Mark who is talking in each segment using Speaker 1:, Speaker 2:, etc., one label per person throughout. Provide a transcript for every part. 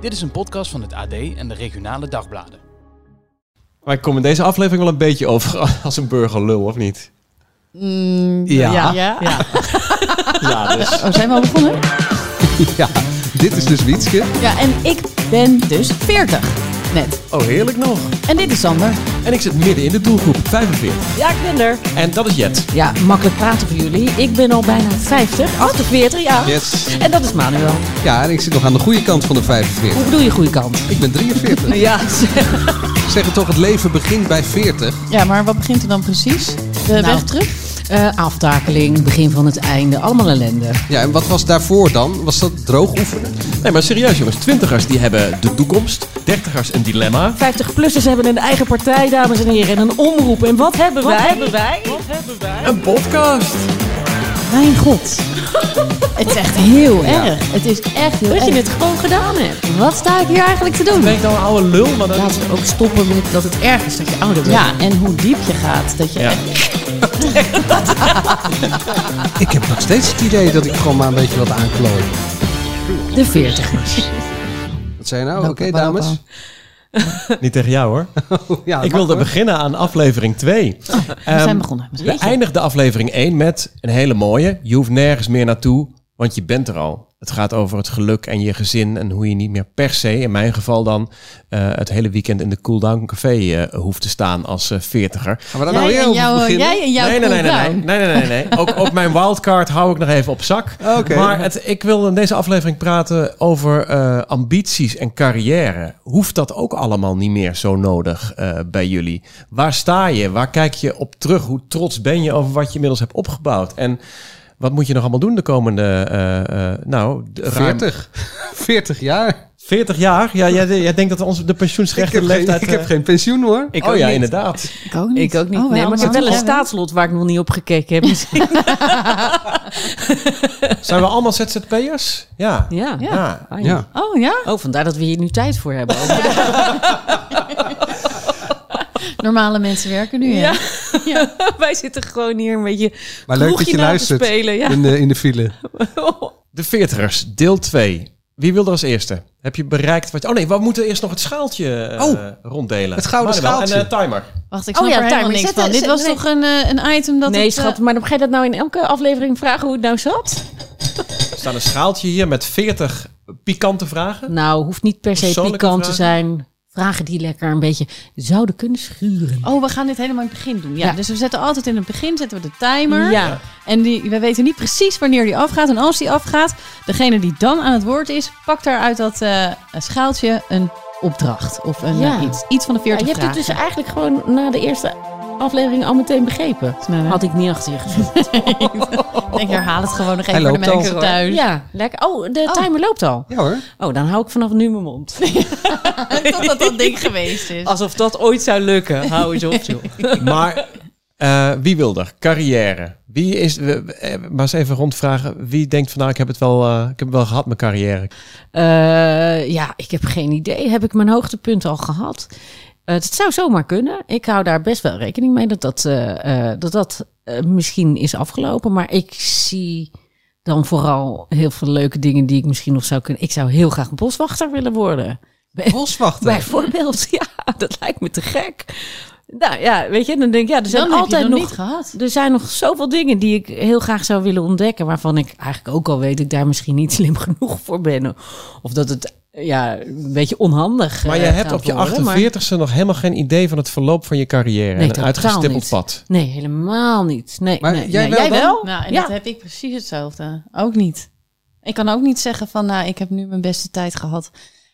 Speaker 1: Dit is een podcast van het AD en de regionale dagbladen.
Speaker 2: Maar ik kom in deze aflevering wel een beetje over als een burgerlul, of niet?
Speaker 3: Ja.
Speaker 4: Ja.
Speaker 3: Ja.
Speaker 2: Ja, dus.
Speaker 4: Oh, zijn we al begonnen?
Speaker 3: Ja, dit is dus Wietske.
Speaker 4: Ja, en ik ben dus 40. Net.
Speaker 2: Oh, heerlijk nog.
Speaker 4: En dit is Sander.
Speaker 2: En ik zit midden in de doelgroep, 45.
Speaker 5: Ja, ik ben er.
Speaker 2: En dat is Jet.
Speaker 5: Ja, makkelijk praten voor jullie. Ik ben al bijna 50, 48 jaar.
Speaker 3: Yes.
Speaker 5: En dat is Manuel.
Speaker 3: Ja, en ik zit nog aan de goede kant van de 45.
Speaker 5: Hoe bedoel je goede kant?
Speaker 3: Ik ben 43.
Speaker 5: Ja,
Speaker 3: Zeggen toch, het leven begint bij 40.
Speaker 4: Ja, maar wat begint er dan precies? De
Speaker 5: Nou.
Speaker 4: weg terug?
Speaker 5: Eh, aftakeling, begin van het einde, allemaal ellende.
Speaker 3: Ja, en wat was daarvoor dan? Was dat droog oefenen?
Speaker 2: Nee, maar serieus jongens. Twintigers die hebben de toekomst. Dertigers een dilemma.
Speaker 5: 50-plussers hebben een eigen partij, dames en heren, en een omroep. En wat hebben wij? Wat hebben wij? Wat hebben wij?
Speaker 2: Een podcast.
Speaker 4: Mijn god. het is echt heel erg. Het is echt heel
Speaker 5: Dat je het gewoon gedaan hebt.
Speaker 4: Wat sta ik hier eigenlijk te doen?
Speaker 2: Ben ik dan een oude lul? Maar dan...
Speaker 5: Laten we ook stoppen met dat het erg is dat je ouder bent.
Speaker 4: Ja, en hoe diep je gaat. Dat je
Speaker 2: Ja.
Speaker 4: echt-
Speaker 3: Ik heb nog steeds het idee dat ik gewoon maar een beetje wat aanklooi.
Speaker 5: De 40ers.
Speaker 3: Wat zei je nou? Oké, dames.
Speaker 2: Niet tegen jou hoor.
Speaker 3: Ja,
Speaker 2: Ik wilde
Speaker 3: hoor.
Speaker 2: beginnen aan aflevering 2.
Speaker 4: We zijn begonnen.
Speaker 2: We eindigden aflevering 1 met een hele mooie. Je hoeft nergens meer naartoe, want je bent er al. Het gaat over het geluk en je gezin en hoe je niet meer per se, in mijn geval dan, eh, het hele weekend in de Cool Down Café eh, hoeft te staan als eh, veertiger.
Speaker 3: Gaan we daar nou
Speaker 4: Jij
Speaker 3: weer
Speaker 4: en,
Speaker 3: over
Speaker 4: jouw,
Speaker 3: beginnen?
Speaker 4: jij en jouw
Speaker 2: nee, nee, nee, nee, nee,
Speaker 4: cooldown.
Speaker 2: nee, nee, nee, nee. Ook, ook mijn wildcard hou ik nog even op zak.
Speaker 3: Oké.
Speaker 2: Maar het, ik wil in deze aflevering praten over eh, ambities en carrière. Hoeft dat ook allemaal niet meer zo nodig eh, bij jullie? Waar sta je? Waar kijk je op terug? Hoe trots ben je over wat je inmiddels hebt opgebouwd? En wat moet je nog allemaal doen de komende, eh, eh, nou, de- ruim
Speaker 3: 40. 40 jaar.
Speaker 2: 40 jaar? Ja, jij, jij denkt dat onze de
Speaker 3: Ik
Speaker 2: pensioensrechte
Speaker 3: heb, geen,
Speaker 2: leeftijd...
Speaker 3: ik heb
Speaker 2: eh,
Speaker 3: geen pensioen hoor.
Speaker 5: Ik
Speaker 2: oh
Speaker 5: ook
Speaker 2: ja,
Speaker 5: niet.
Speaker 2: inderdaad.
Speaker 4: Ik ook niet.
Speaker 5: Ik ook niet.
Speaker 4: Oh,
Speaker 5: nee, maar ik heb wel een staatslot waar ik nog niet op gekeken heb. Misschien.
Speaker 2: Zijn we allemaal ZZP'ers? Ja.
Speaker 5: Ja.
Speaker 2: Ja.
Speaker 5: Ah,
Speaker 3: Ja.
Speaker 4: Oh ja?
Speaker 5: Oh, vandaar dat we hier nu tijd voor hebben.
Speaker 4: Normale mensen werken nu, hè?
Speaker 5: Ja. Wij zitten gewoon hier een beetje
Speaker 3: Maar leuk dat je luistert
Speaker 5: spelen. Ja.
Speaker 3: in, de, in de file.
Speaker 2: De veertigers, deel 2. Wie wil er als eerste? Heb je bereikt wat... Oh nee, we moeten eerst nog het schaaltje eh,
Speaker 3: Oh,
Speaker 2: ronddelen.
Speaker 3: het gouden
Speaker 2: Manuel,
Speaker 3: schaaltje.
Speaker 2: En een timer.
Speaker 4: Wacht, ik
Speaker 5: Oh
Speaker 4: snap
Speaker 5: ja,
Speaker 4: er helemaal
Speaker 5: timer.
Speaker 4: niks
Speaker 5: Zet-
Speaker 4: van. Dit was
Speaker 5: nee.
Speaker 4: toch een, eh, een item dat
Speaker 5: nee,
Speaker 4: het,
Speaker 5: schat,
Speaker 4: eh,
Speaker 5: maar dan ga je dat nou in elke aflevering vragen hoe het nou zat?
Speaker 2: Er staat een schaaltje hier met 40 pikante vragen.
Speaker 5: Nou, hoeft niet per se pikant te zijn. Vragen die lekker een beetje zouden kunnen schuren.
Speaker 4: Oh, we gaan dit helemaal in het begin doen. Ja,
Speaker 5: Ja.
Speaker 4: dus we zetten altijd in het begin zetten we de timer.
Speaker 5: Ja.
Speaker 4: En die, we weten niet precies wanneer die afgaat. En als die afgaat, degene die dan aan het woord is, pakt daar uit dat eh, schaaltje een opdracht. Of een,
Speaker 5: Ja.
Speaker 4: eh, iets. Iets van de
Speaker 5: Ja,
Speaker 4: 40
Speaker 5: je hebt het dus eigenlijk gewoon na de eerste aflevering al meteen begrepen.
Speaker 4: Nee, nee.
Speaker 5: Had ik niet achter je.
Speaker 4: Ik denk, herhaal het gewoon nog even voor de mensen thuis.
Speaker 5: Ja, lekker. Oh, de
Speaker 4: Oh.
Speaker 5: timer loopt al.
Speaker 3: Ja hoor.
Speaker 5: Oh, dan hou ik vanaf nu mijn mond.
Speaker 4: Totdat dat ding geweest is.
Speaker 5: Alsof dat ooit zou lukken. Hou eens op, joh.
Speaker 2: Maar eh, wie wil er? Carrière. Wie is... eh, maar eens even rondvragen. Wie denkt van nou, ik heb het wel, eh, ik heb het wel gehad, mijn carrière.
Speaker 5: Eh, ja, ik heb geen idee. Heb ik mijn hoogtepunt al gehad? Eh, het zou zomaar kunnen. Ik hou daar best wel rekening mee dat dat, eh, eh, dat, dat misschien is afgelopen. Maar ik zie dan vooral heel veel leuke dingen die ik misschien nog zou kunnen. Ik zou heel graag boswachter willen worden.
Speaker 3: Boswachter.
Speaker 5: Bijvoorbeeld, ja, dat lijkt me te gek. Nou ja, weet je, dan denk ik, ja, er zijn
Speaker 4: Dan
Speaker 5: altijd nog
Speaker 4: niet gehad.
Speaker 5: er zijn nog zoveel dingen die ik heel graag zou willen ontdekken, waarvan ik eigenlijk ook al weet dat ik daar misschien niet slim genoeg voor ben. Of dat het ja, een beetje onhandig
Speaker 2: Maar je
Speaker 5: eh,
Speaker 2: hebt op je
Speaker 5: worden, maar-
Speaker 2: 48ste nog helemaal geen idee van het verloop van je carrière.
Speaker 5: Nee,
Speaker 2: en een uitgestippeld
Speaker 5: niet.
Speaker 2: pad.
Speaker 5: Nee, helemaal niet. Nee,
Speaker 3: Maar
Speaker 5: nee,
Speaker 3: jij
Speaker 5: nee.
Speaker 3: wel dan?
Speaker 4: Nou, en
Speaker 5: Ja.
Speaker 4: dat heb ik precies hetzelfde. Ook niet. Ik kan ook niet zeggen van, nou, ik heb nu mijn beste tijd gehad.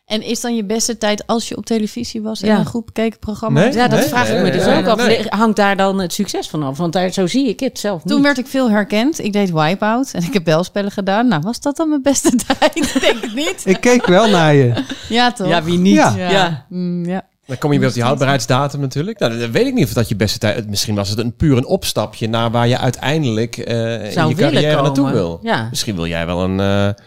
Speaker 4: En is dan je beste tijd als je op televisie was en
Speaker 5: Ja.
Speaker 4: een goed bekeken programma?
Speaker 2: Nee?
Speaker 4: had?
Speaker 5: Ja, dat
Speaker 2: Nee,
Speaker 5: vraag
Speaker 2: nee,
Speaker 5: ik me dus
Speaker 2: nee,
Speaker 5: ook af.
Speaker 2: nee.
Speaker 5: Hangt daar dan het succes van af? Want daar, zo zie ik het zelf
Speaker 4: Toen
Speaker 5: niet.
Speaker 4: werd ik veel herkend. Ik deed Wipeout en ik heb belspellen gedaan. Nou, was dat dan mijn beste tijd? Ik denk het niet.
Speaker 3: Ik keek wel naar je.
Speaker 4: Ja, toch?
Speaker 5: Ja, wie niet?
Speaker 3: Ja.
Speaker 4: Ja.
Speaker 5: Ja.
Speaker 4: Mm, ja.
Speaker 2: Dan kom je weer op die houdbaarheidsdatum natuurlijk. Nou, dan weet ik niet of dat je beste tijd... Misschien was het een puur een opstapje naar waar je uiteindelijk eh, in
Speaker 5: Zou
Speaker 2: je
Speaker 5: willen
Speaker 2: carrière
Speaker 5: komen.
Speaker 2: naartoe wil.
Speaker 5: Ja.
Speaker 2: Misschien wil jij wel een, eh,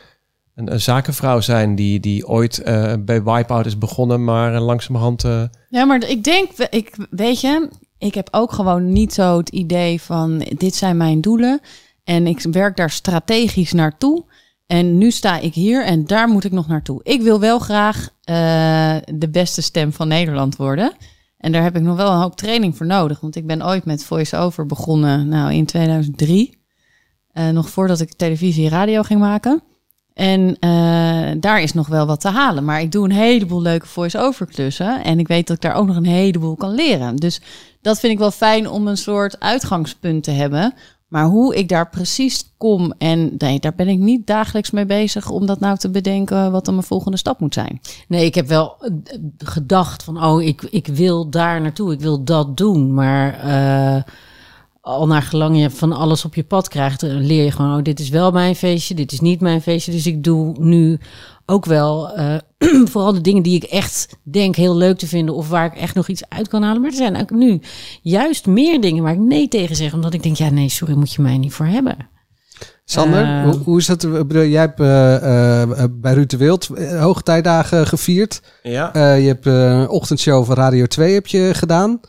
Speaker 2: een, zakenvrouw zijn die, die ooit eh, bij Wipeout is begonnen, maar eh, langzamerhand... eh,
Speaker 4: Ja, maar ik denk, ik, weet je, ik heb ook gewoon niet zo het idee van dit zijn mijn doelen en ik werk daar strategisch naartoe. En nu sta ik hier en daar moet ik nog naartoe. Ik wil wel graag de beste stem van Nederland worden. En daar heb ik nog wel een hoop training voor nodig. Want ik ben ooit met voice-over begonnen, nou in 2003. Eh, nog voordat ik televisie en radio ging maken. En eh, daar is nog wel wat te halen. Maar ik doe een heleboel leuke voice-over klussen. En ik weet dat ik daar ook nog een heleboel kan leren. Dus dat vind ik wel fijn om een soort uitgangspunt te hebben. Maar hoe ik daar precies kom, en daar ben ik niet dagelijks mee bezig om dat nou te bedenken wat dan mijn volgende stap moet zijn.
Speaker 5: Nee, ik heb wel eh, gedacht van, oh, ik, ik wil daar naartoe, ik wil dat doen. Maar eh, al naar gelang je van alles op je pad krijgt, eh, leer je gewoon, oh, dit is wel mijn feestje, dit is niet mijn feestje. Dus ik doe nu ook wel eh, vooral de dingen die ik echt denk heel leuk te vinden of waar ik echt nog iets uit kan halen. Maar er zijn ook nu juist meer dingen waar ik nee tegen zeg, omdat ik denk, ja, nee, sorry, moet je mij niet voor hebben.
Speaker 3: Sander,
Speaker 5: Eh,
Speaker 3: hoe, hoe is bedoel, Jij hebt eh, eh, bij Ruud de Wild hoogtijdagen gevierd.
Speaker 2: Ja.
Speaker 3: Eh, je hebt eh, een ochtendshow van Radio 2 heb je gedaan.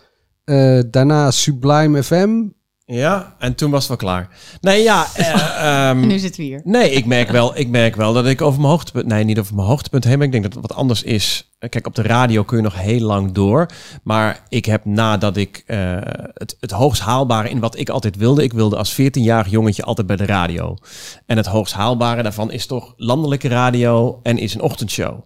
Speaker 3: Eh, daarna Sublime FM.
Speaker 2: Ja, en toen was het wel klaar. Nee, ja. eh, ehm,
Speaker 4: En nu zitten we hier.
Speaker 2: Nee, ik merk, wel, ik merk wel dat ik over mijn hoogtepunt... Nee, niet over mijn hoogtepunt heen, maar ik denk dat het wat anders is. Kijk, op de radio kun je nog heel lang door. Maar ik heb nadat ik eh, het, het hoogst haalbare in wat ik altijd wilde... Ik wilde als 14-jarig jongetje altijd bij de radio. En het hoogst haalbare daarvan is toch landelijke radio en is een ochtendshow.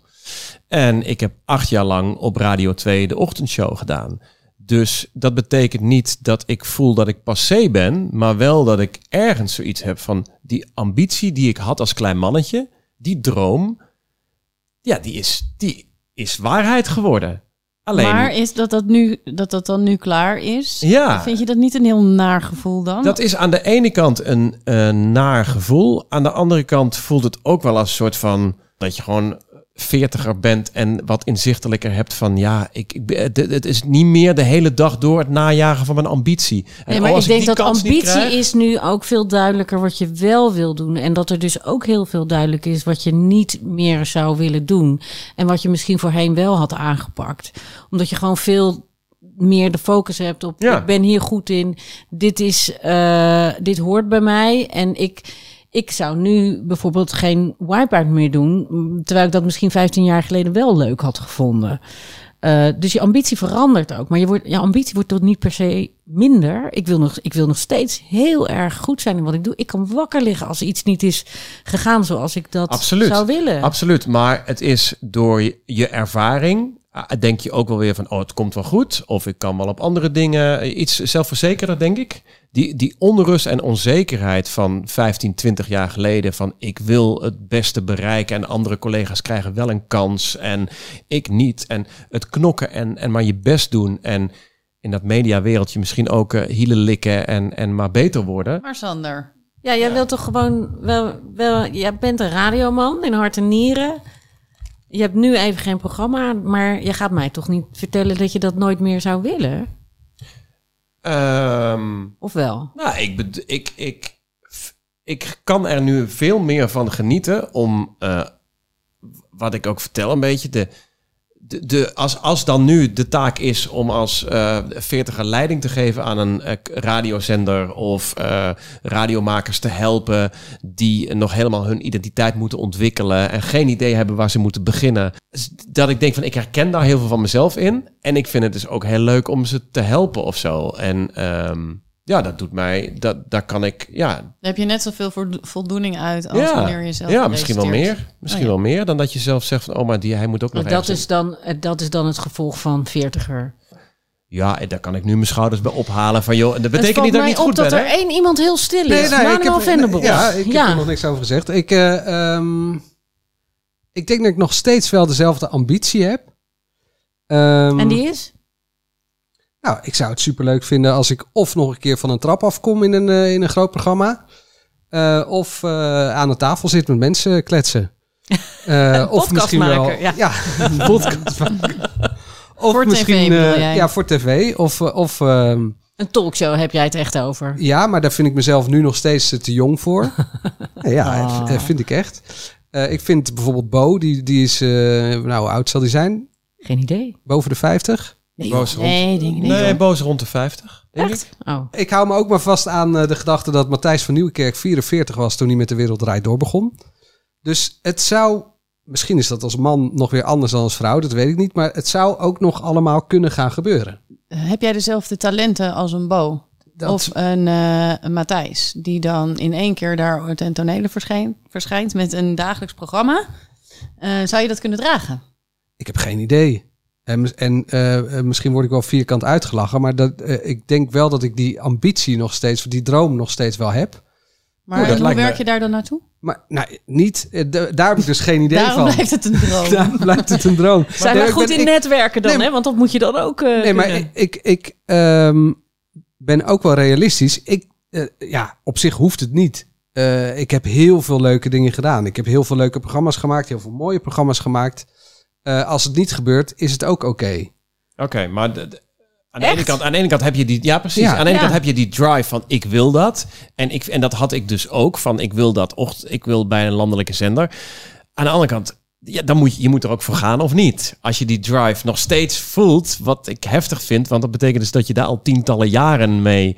Speaker 2: En ik heb acht jaar lang op Radio 2 de ochtendshow gedaan. Dus dat betekent niet dat ik voel dat ik passé ben, maar wel dat ik ergens zoiets heb van die ambitie die ik had als klein mannetje, die droom, ja, die is, die is waarheid geworden. Alleen,
Speaker 4: Maar is dat dat, nu, dat dat dan nu klaar is?
Speaker 2: ja,
Speaker 4: Vind je dat niet een heel naar gevoel dan?
Speaker 2: dat is aan de ene kant een, een naar gevoel. Aan de andere kant voelt het ook wel als een soort van dat je gewoon veertiger bent en wat inzichtelijker hebt van ja, ik, ik ben- het, het is niet meer de hele dag door het najagen van mijn ambitie. En
Speaker 5: Nee, maar ik denk dat ambitie
Speaker 2: krijg-
Speaker 5: is nu ook veel duidelijker wat je wel wil doen. En dat er dus ook heel veel duidelijk is wat je niet meer zou willen doen. En wat je misschien voorheen wel had aangepakt. Omdat je gewoon veel meer de focus hebt op
Speaker 2: Ja.
Speaker 5: ik ben hier goed in. Dit, is, eh, dit hoort bij mij. En ik, ik zou nu bijvoorbeeld geen wipeout meer doen. Terwijl ik dat misschien 15 jaar geleden wel leuk had gevonden. Eh, dus je ambitie verandert ook. Maar je, wordt, je ambitie wordt toch niet per se minder. Ik wil, nog, ik wil nog steeds heel erg goed zijn in wat ik doe. Ik kan wakker liggen als iets niet is gegaan zoals ik dat
Speaker 2: Absoluut.
Speaker 5: zou willen.
Speaker 2: Absoluut, maar het is door je, ervaring, denk je ook wel weer van, oh, het komt wel goed. Of ik kan wel op andere dingen, eh, iets zelfverzekerder, denk ik. Die, die onrust en onzekerheid van 15, 20 jaar geleden, van ik wil het beste bereiken en andere collega's krijgen wel een kans en ik niet. En het knokken en, en maar je best doen en in dat mediawereldje misschien ook eh, hielen likken en, en maar beter worden.
Speaker 4: Maar Sander,
Speaker 5: Ja, jij wilt toch gewoon wel, wel. Jij bent een radioman in hart en nieren. Je hebt nu even geen programma, maar je gaat mij toch niet vertellen dat je dat nooit meer zou willen?
Speaker 2: Ehm,
Speaker 5: Of wel?
Speaker 2: Nou, ik, ik, ik, ik kan er nu veel meer van genieten om, eh, wat ik ook vertel een beetje, de, de, als, als dan nu de taak is om als eh veertiger leiding te geven aan een eh, radiozender of eh, radiomakers te helpen die nog helemaal hun identiteit moeten ontwikkelen en geen idee hebben waar ze moeten beginnen. Dat ik denk van ik herken daar heel veel van mezelf in en ik vind het dus ook heel leuk om ze te helpen of zo. En ehm, ja, dat doet mij, dat, daar kan ik, ja,
Speaker 4: daar heb je net zoveel vo- voldoening uit als
Speaker 2: ja,
Speaker 4: wanneer je zelf
Speaker 2: ja misschien wel meer. Misschien
Speaker 4: Oh ja.
Speaker 2: wel meer dan dat je zelf zegt van, oh, maar die, hij moet ook nog
Speaker 5: Maar dat is, dan, eh, dat is dan het gevolg van veertiger.
Speaker 2: Ja, en daar kan ik nu mijn schouders bij ophalen van joh. En dat
Speaker 5: Het
Speaker 2: betekent niet dat ik
Speaker 5: mij
Speaker 2: niet
Speaker 5: op
Speaker 2: goed
Speaker 5: dat
Speaker 2: ben.
Speaker 5: er
Speaker 2: hè?
Speaker 5: één iemand heel stil is.
Speaker 3: ik
Speaker 5: Manuel
Speaker 3: heb,
Speaker 5: Venderbos.
Speaker 3: ja, ik heb er nog niks over gezegd. Ik, eh, ehm, ik denk dat ik nog steeds wel dezelfde ambitie heb. Ehm,
Speaker 5: En die is?
Speaker 3: Nou, ik zou het superleuk vinden als ik of nog een keer van een trap afkom in een, eh, in een groot programma. eh, of eh, aan de tafel zit met mensen kletsen. Eh, of misschien wel.
Speaker 5: podcastmaker, ja.
Speaker 3: een. Of
Speaker 4: Voor
Speaker 3: misschien.
Speaker 4: tv
Speaker 3: ja, voor tv. Of, of ehm,
Speaker 5: Een talkshow heb jij het echt over.
Speaker 3: ja, maar daar vind ik mezelf nu nog steeds te jong voor. ja,
Speaker 5: Ah.
Speaker 3: vind ik echt. Ik vind bijvoorbeeld Bo, die, die is, nou, hoe oud zal die zijn?
Speaker 5: Geen idee.
Speaker 3: Boven de 50.
Speaker 5: Nee,
Speaker 2: Boos rond-
Speaker 5: nee denk ik niet.
Speaker 2: Nee,
Speaker 5: hoor.
Speaker 2: boos rond de 50. Denk ik.
Speaker 5: Oh.
Speaker 3: Ik hou me ook maar vast aan eh, de gedachte dat Matthijs van Nieuwkerk 44 was toen hij met de Wereld Draait Door begon. Dus het zou, misschien is dat als man nog weer anders dan als vrouw, dat weet ik niet. Maar het zou ook nog allemaal kunnen gaan gebeuren.
Speaker 4: Heb jij dezelfde talenten als een Bo?
Speaker 3: Dat,
Speaker 4: Of een, eh, een Matthijs, die dan in één keer daar ten tonele verschijnt, verschijnt met een dagelijks programma. Eh, zou je dat kunnen dragen?
Speaker 3: Ik heb geen idee. En, mis- en eh, eh, misschien word ik wel vierkant uitgelachen, maar dat, eh, ik denk wel dat ik die ambitie nog steeds, die droom nog steeds wel heb.
Speaker 4: Maar
Speaker 2: Oeh,
Speaker 4: hoe werk
Speaker 2: me-
Speaker 4: je daar dan naartoe?
Speaker 3: Maar nou, niet, daar heb ik dus geen idee
Speaker 4: Daarom
Speaker 3: van.
Speaker 4: blijft het een droom.
Speaker 3: Daar blijft het een droom.
Speaker 5: Zijn we goed
Speaker 3: ben-
Speaker 5: in
Speaker 3: ik-
Speaker 5: netwerken dan,
Speaker 3: Nee,
Speaker 5: hè? Want dat moet je dan ook
Speaker 3: Nee, maar ik, ik, ik ehm, ben ook wel realistisch. Ik, ja, op zich hoeft het niet. Ik heb heel veel leuke dingen gedaan. Ik heb heel veel leuke programma's gemaakt, heel veel mooie programma's gemaakt. Eh, als het niet gebeurt, is het ook oké.
Speaker 2: Oké, maar de- de- aan, de ene kant, aan de ene kant heb je die... Ja, precies.
Speaker 3: Ja.
Speaker 2: Aan de ene
Speaker 5: Ja.
Speaker 2: kant heb je die drive van ik wil dat. En, ik, en dat had ik dus ook. Van ik wil dat. Ocht, ik wil bij een landelijke zender. Aan de andere kant... Ja, dan moet je, je moet er ook voor gaan of niet. Als je die drive nog steeds voelt, wat ik heftig vind, want dat betekent dus dat je daar al tientallen jaren mee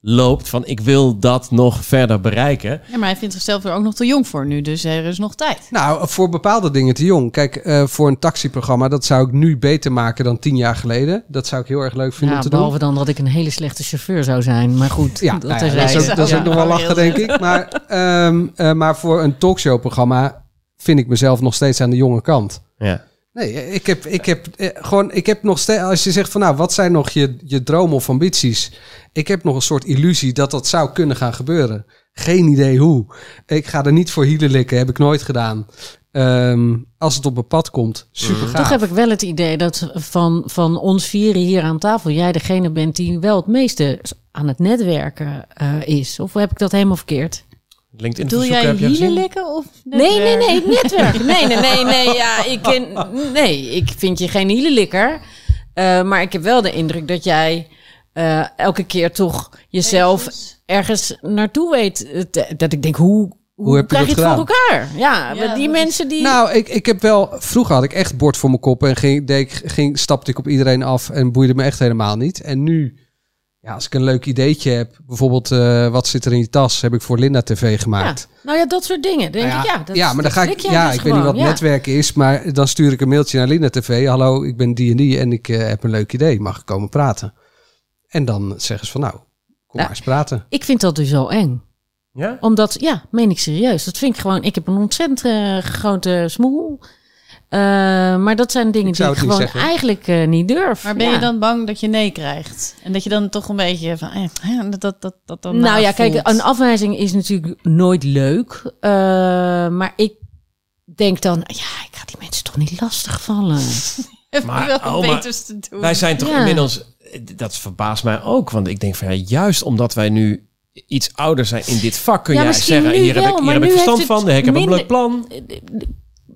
Speaker 2: loopt. Van ik wil dat nog verder bereiken.
Speaker 4: Ja, maar hij vindt zichzelf er ook nog te jong voor nu, dus er is nog tijd.
Speaker 3: Nou, voor bepaalde dingen te jong. Kijk, eh, voor een taxiprogramma, dat zou ik nu beter maken dan tien jaar geleden. Dat zou ik heel erg leuk vinden
Speaker 5: Ja,
Speaker 3: om te doen.
Speaker 5: behalve dan dat ik een hele slechte chauffeur zou zijn. Maar goed,
Speaker 3: Ja,
Speaker 5: dat
Speaker 3: nou ja,
Speaker 5: terzijde.
Speaker 3: dat is ook, dat is ook
Speaker 4: Ja.
Speaker 3: nog wel lachen, denk ik. Maar, ehm, eh, maar voor een talkshowprogramma vind ik mezelf nog steeds aan de jonge kant.
Speaker 2: Ja.
Speaker 3: Nee, ik heb, ik heb eh, gewoon, ik heb nog steeds, als je zegt van nou, wat zijn nog je, je dromen of ambities? Ik heb nog een soort illusie dat dat zou kunnen gaan gebeuren. Geen idee hoe. Ik ga er niet voor hielen likken, heb ik nooit gedaan. Ehm, als het op mijn pad komt, super.
Speaker 5: Toch heb ik wel het idee dat van, van ons vieren hier aan tafel... jij degene bent die wel het meeste aan het netwerken eh, is. Of heb ik dat helemaal verkeerd?
Speaker 2: LinkedIn
Speaker 4: Doe jij
Speaker 2: heb je
Speaker 4: hielen likken of
Speaker 5: Nee, nee,
Speaker 4: netwerken?
Speaker 5: nee, netwerk. Nee, nee, nee, nee. Ja, ik ken, nee, ik vind je geen hielenlikker. Eh, maar ik heb wel de indruk dat jij eh, elke keer toch jezelf ergens naartoe weet. te- Dat ik denk, hoe, hoe,
Speaker 3: heb je
Speaker 5: krijg je
Speaker 3: dat
Speaker 5: het voor elkaar? Ja,
Speaker 4: Ja,
Speaker 5: die mensen die...
Speaker 3: Nou, ik, ik heb wel. Vroeger had ik echt bord voor mijn kop en ging, deed ging, stapte ik op iedereen af en boeide me echt helemaal niet. En nu, ja, als ik een leuk ideetje heb, bijvoorbeeld eh, wat zit er in je tas, heb ik voor Linda TV
Speaker 5: ja.
Speaker 3: gemaakt.
Speaker 5: Nou ja, dat soort dingen. Denk
Speaker 3: Nou
Speaker 5: ik, ja, dat,
Speaker 3: ja, maar dan ga ik. Ja,
Speaker 5: dus
Speaker 3: ik weet niet wat
Speaker 5: ja.
Speaker 3: netwerken is, maar dan stuur ik een mailtje naar Linda TV. Hallo, ik ben die en die en ik eh, heb een leuk idee. Mag ik komen praten? En dan zeggen ze van nou, kom
Speaker 5: Ja.
Speaker 3: maar eens praten.
Speaker 5: Ik vind dat dus wel eng.
Speaker 2: Ja?
Speaker 5: Omdat, ja, meen ik serieus. Dat vind ik gewoon... Ik heb een ontzettend eh, grote smoel. Eh, maar dat zijn dingen
Speaker 3: Ik
Speaker 5: die ik gewoon
Speaker 3: zeggen.
Speaker 5: eigenlijk eh, niet durf.
Speaker 4: Maar ben
Speaker 5: Ja.
Speaker 4: je dan bang dat je nee krijgt? En dat je dan toch een beetje van, eh, dat, dat, dat, dat dan
Speaker 5: Nou ja, kijk, een afwijzing is natuurlijk nooit leuk. Eh, maar ik denk dan, ja, ik ga die mensen toch niet lastigvallen.
Speaker 2: Maar-
Speaker 4: wel
Speaker 2: oh, maar
Speaker 4: beters te doen.
Speaker 2: Wij zijn toch
Speaker 5: Ja.
Speaker 2: inmiddels, dat verbaast mij ook, want ik denk van ja, juist omdat wij nu iets ouder zijn in dit vak, kun
Speaker 5: Ja,
Speaker 2: jij zeggen, hier heb ik, hier heb ik verstand van, ik heb een leuk plan.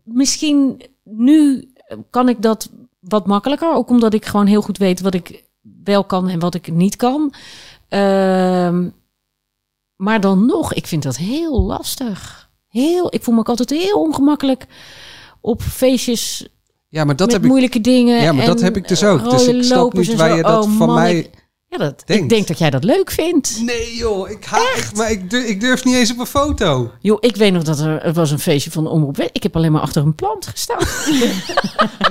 Speaker 5: Misschien nu kan ik dat wat makkelijker. Ook omdat ik gewoon heel goed weet wat ik wel kan en wat ik niet kan. Ehm, maar dan nog, ik vind dat heel lastig. Heel, ik voel me ook altijd heel ongemakkelijk op feestjes
Speaker 3: Ja, maar dat
Speaker 5: met
Speaker 3: heb ik.
Speaker 5: moeilijke dingen.
Speaker 3: Ja, maar dat
Speaker 5: en
Speaker 3: heb ik dus ook. Dus
Speaker 5: rode
Speaker 3: ik snap niet waar je dat
Speaker 5: Oh,
Speaker 3: van
Speaker 5: man,
Speaker 3: mij
Speaker 5: ik- ja, dat, ik denk dat jij dat leuk vindt.
Speaker 3: Nee joh, ik haat het, maar ik durf, ik durf niet eens op een foto.
Speaker 5: Joh, ik weet nog dat er, er was een feestje van de Omroep. Ik heb alleen maar achter een plant gestaan.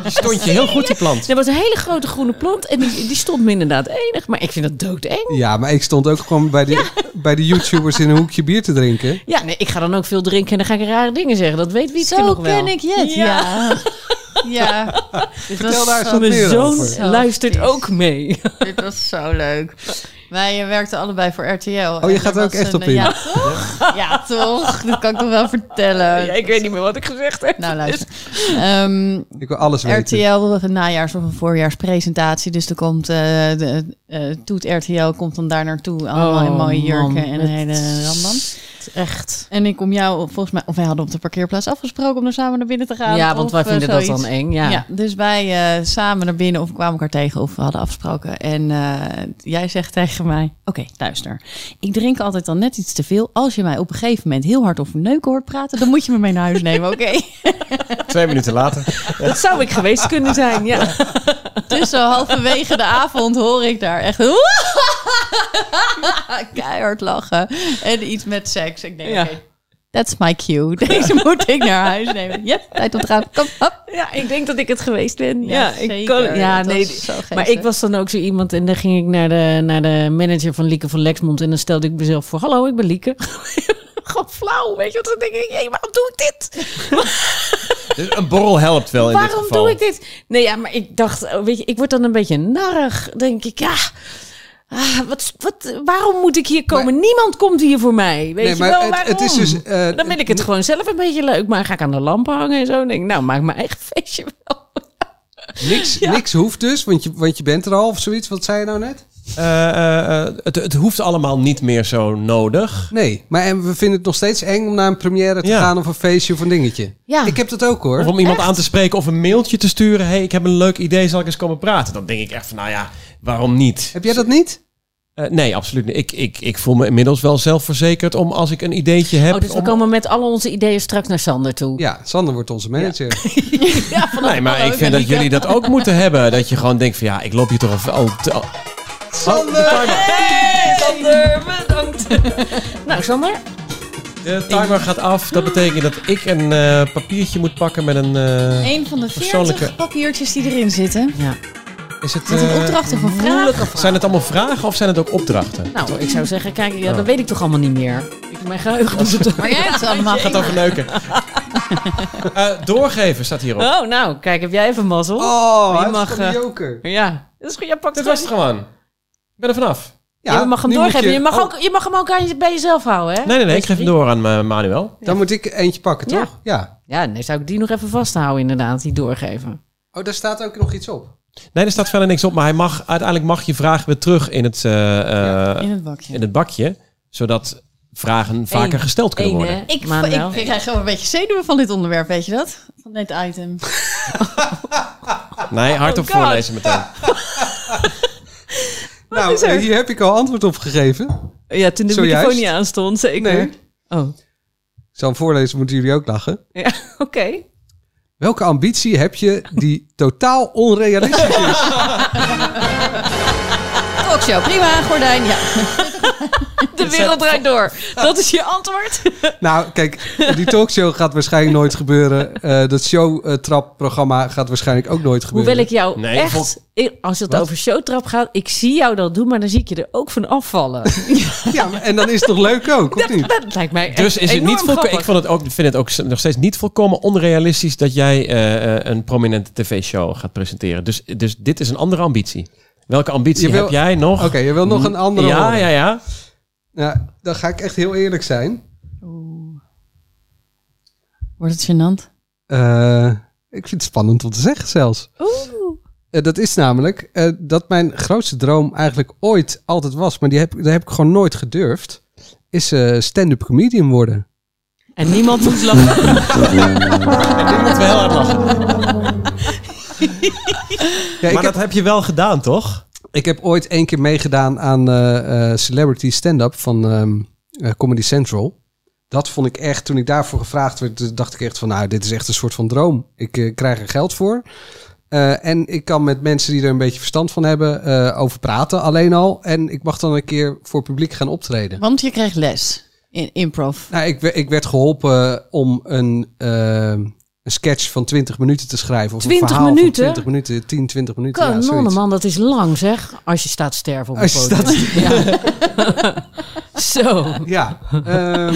Speaker 2: Die stond je heel goed, die plant.
Speaker 5: Er was een hele grote groene plant en die, die stond me inderdaad enig. Maar ik vind dat doodeng.
Speaker 3: Ja, maar ik stond ook gewoon bij de, bij de YouTubers in een hoekje bier te drinken.
Speaker 5: Ja, nee, ik ga dan ook veel drinken en dan ga ik rare dingen zeggen. Dat weet
Speaker 4: Zo
Speaker 5: nog wel.
Speaker 4: ken ik Jet, ja. Ja. Dit
Speaker 3: Vertel
Speaker 4: was
Speaker 3: daar eens wat
Speaker 5: Mijn
Speaker 3: meer
Speaker 5: zoon
Speaker 3: over.
Speaker 5: Luistert ook mee.
Speaker 4: Dit was zo leuk. Wij eh, werkten allebei voor RTL.
Speaker 3: Oh, je gaat
Speaker 4: er
Speaker 3: ook echt
Speaker 4: een-
Speaker 3: op in?
Speaker 4: Ja, toch? Ja, toch? Dat kan ik toch wel vertellen.
Speaker 5: Ja, ik weet niet meer wat ik gezegd heb.
Speaker 4: Nou, luister. Ehm,
Speaker 3: Ik wil alles weten.
Speaker 4: RTL, een najaars- of een voorjaarspresentatie. Dus er komt, eh, de, eh, Toet RTL komt dan daar naartoe. Allemaal in
Speaker 5: Oh,
Speaker 4: mooie jurken en een hele rambam.
Speaker 5: Echt.
Speaker 4: En ik kom jou, volgens mij, of wij hadden op de parkeerplaats afgesproken om er samen naar binnen te gaan.
Speaker 5: Ja, want wij
Speaker 4: eh,
Speaker 5: vinden dat dan eng. Ja.
Speaker 4: Ja. dus wij eh, samen naar binnen of we kwamen elkaar tegen of we hadden afgesproken. En eh, jij zegt tegen mij, oké, luister. Ik drink altijd al net iets te veel. Als je mij op een gegeven moment heel hard over neuken hoort praten, dan moet je me mee naar huis nemen, oké?
Speaker 2: Twee minuten later.
Speaker 5: Dat zou ik geweest kunnen zijn, ja.
Speaker 4: Dus zo halverwege de avond hoor ik daar echt keihard lachen. En iets met seks. Ik denk,
Speaker 5: Ja.
Speaker 4: That's my cue. Deze moet ik naar huis nemen. Ja, tijd om te gaan. Kom, hop.
Speaker 5: Ja, ik denk dat ik het geweest ben.
Speaker 4: Ja,
Speaker 5: Ja, ik
Speaker 4: zeker.
Speaker 5: kan, ja nee. Maar ik was dan ook zo iemand en dan ging ik naar de, naar de manager van Lieke van Lexmond en dan stelde ik mezelf voor: Hallo, ik ben Lieke. Gewoon flauw, weet je wat? Dan denk ik: Hé, waarom doe ik dit?
Speaker 2: Dus een borrel helpt wel in dit
Speaker 5: waarom
Speaker 2: geval.
Speaker 5: doe ik dit? Nee, ja, maar ik dacht, weet je, ik word dan een beetje narrig. Dan denk ik, ja. Ah, wat, wat, waarom moet ik hier komen? Niemand komt hier voor mij. Weet
Speaker 3: Nee,
Speaker 5: je wel
Speaker 3: het,
Speaker 5: waarom?
Speaker 3: het is dus... eh,
Speaker 5: dan vind ik het gewoon zelf een beetje leuk. Maar ga ik aan de lampen hangen en zo? Denk ik, nou, maak mijn eigen feestje wel.
Speaker 3: niks, niks hoeft dus, want je, want je bent er al of zoiets. Wat zei je nou net?
Speaker 2: Eh, eh, eh, het, het hoeft allemaal niet meer zo nodig.
Speaker 3: Nee, maar en we vinden het nog steeds eng om naar een première te
Speaker 2: Ja.
Speaker 3: gaan of een feestje of een dingetje.
Speaker 5: Ja.
Speaker 3: Ik heb dat ook hoor.
Speaker 2: Of om iemand aan te spreken of een mailtje te sturen. hey, ik heb een leuk idee, zal ik eens komen praten? Dan denk ik echt van, nou ja, waarom niet?
Speaker 3: Heb jij dat niet?
Speaker 2: Eh, nee, absoluut niet. Ik, ik, ik voel me inmiddels wel zelfverzekerd om als ik een ideetje heb...
Speaker 5: Oh, dus we
Speaker 2: om-
Speaker 5: komen met al onze ideeën straks naar Sander toe.
Speaker 3: Ja, Sander wordt onze manager.
Speaker 2: Nee, maar ik vind dat jullie dat ook moeten hebben. Dat je gewoon denkt van, ja, ik loop hier toch al... al, al
Speaker 3: Sander!
Speaker 5: Hey, Sander, bedankt. nou, Sander?
Speaker 2: de timer gaat af. Dat betekent dat ik een eh, papiertje moet pakken met een... eh,
Speaker 4: Een van de 40
Speaker 2: Persoonlijke-
Speaker 4: papiertjes die erin zitten.
Speaker 5: Ja.
Speaker 2: is het,
Speaker 4: Met een opdracht of een vraag.
Speaker 2: Zijn het allemaal vragen of zijn het ook opdrachten?
Speaker 5: Nou, ik zou zeggen, kijk, ja, dat weet ik toch allemaal niet meer. Ik, mijn geheugen doet het
Speaker 4: Maar jij hebt ze allemaal.
Speaker 2: gaat over neuken. Eh, doorgeven staat hierop.
Speaker 5: Oh, nou, kijk, heb jij even mazzel?
Speaker 3: Oh,
Speaker 5: Je
Speaker 3: hij
Speaker 5: mag,
Speaker 3: joker.
Speaker 5: Ja, dat is goed. Jij pakt
Speaker 2: Dit
Speaker 5: het
Speaker 2: was het gewoon. Ik ben er vanaf.
Speaker 5: Ja, je mag hem doorgeven. Je, mag
Speaker 3: oh,
Speaker 5: ook, je mag hem ook aan je, bij jezelf houden, hè?
Speaker 2: Nee, nee, nee. Ik geef hem door aan eh, Manuel.
Speaker 3: Dan moet ik eentje pakken, toch? Ja.
Speaker 5: Ja, nee, zou ik die nog even vasthouden, inderdaad, die doorgeven.
Speaker 3: Oh, daar staat ook nog iets op.
Speaker 2: Nee, er staat verder niks op. Maar hij mag, uiteindelijk mag je vraag weer terug in het, eh, eh,
Speaker 4: In het bakje.
Speaker 2: in het bakje. Zodat vragen vaker
Speaker 5: Eén.
Speaker 2: gesteld kunnen
Speaker 5: Eén,
Speaker 2: worden.
Speaker 4: Ik,
Speaker 5: Manuel.
Speaker 4: ik, ik krijg gewoon een beetje zenuwen van dit onderwerp, weet je dat? Van dit item.
Speaker 2: Nee, hardop
Speaker 5: Oh
Speaker 2: voorlezen meteen.
Speaker 3: nou,
Speaker 5: er?
Speaker 3: hier heb ik al antwoord op gegeven.
Speaker 5: Ja, toen de
Speaker 3: Zojuist.
Speaker 5: microfoon niet aanstond, zeker.
Speaker 3: Nee.
Speaker 5: Oh,
Speaker 3: Ik zal hem voorlezen, moeten jullie ook lachen.
Speaker 5: ja, oké.
Speaker 3: Welke ambitie heb je die totaal onrealistisch is?
Speaker 4: Talkshow, prima, gordijn, ja.
Speaker 5: De wereld draait door. Dat is je antwoord?
Speaker 3: nou, kijk, die talkshow gaat waarschijnlijk nooit gebeuren. Eh, dat showtrapprogramma gaat waarschijnlijk ook nooit gebeuren.
Speaker 5: Hoewel ik jou
Speaker 2: Nee,
Speaker 5: echt,
Speaker 2: vol-
Speaker 5: ik- als het
Speaker 2: Wat?
Speaker 5: over showtrap gaat, ik zie jou dat doen, maar dan zie ik je er ook van afvallen.
Speaker 3: Ja, maar- en dan is het toch leuk ook, of niet?
Speaker 5: dat lijkt mij
Speaker 2: Dus
Speaker 5: echt
Speaker 2: is het niet volko-
Speaker 5: grappig.
Speaker 2: ik vond het ook, vind het ook nog steeds niet volkomen onrealistisch dat jij eh, eh, een prominente tv-show gaat presenteren. Dus, dus dit is een andere ambitie. Welke ambitie
Speaker 3: wil-
Speaker 2: heb jij nog?
Speaker 3: Oké, je wil nog een andere
Speaker 2: Ja,
Speaker 3: horen.
Speaker 2: ja, ja.
Speaker 3: Ja, dan ga ik echt heel eerlijk zijn.
Speaker 4: Wordt het gênant?
Speaker 3: Eh, ik vind het spannend om te zeggen zelfs. Eh, dat is namelijk eh, dat mijn grootste droom eigenlijk ooit altijd was, maar die heb, daar heb ik gewoon nooit gedurfd, is eh, stand-up comedian worden.
Speaker 5: En niemand moet lachen.
Speaker 2: En dit moeten we heel hard lachen.
Speaker 3: Ja, ik,
Speaker 2: maar
Speaker 3: heb,
Speaker 2: dat heb je wel gedaan, toch?
Speaker 3: ik heb ooit één keer meegedaan aan eh, eh, Celebrity Stand-up van ehm, eh, Comedy Central. Dat vond ik echt, toen ik daarvoor gevraagd werd, dacht ik echt van, nou, dit is echt een soort van droom. Ik krijg er geld voor. Eh, en ik kan met mensen die er een beetje verstand van hebben eh, over praten, alleen al. En ik mag dan een keer voor publiek gaan optreden.
Speaker 4: Want je kreeg les in improv.
Speaker 3: Nou, ik, ik werd geholpen om een, eh, een sketch van 20 minuten te schrijven. Of
Speaker 5: 20
Speaker 3: een verhaal
Speaker 5: minuten?
Speaker 3: van 20 minuten, 10, 20 minuten. ja,
Speaker 5: Kanonnen,
Speaker 3: zoiets.
Speaker 5: man, dat is lang zeg. Als je staat te sterven op een
Speaker 3: Als je
Speaker 5: podium. Ja. Zo.
Speaker 3: Ja, ehm,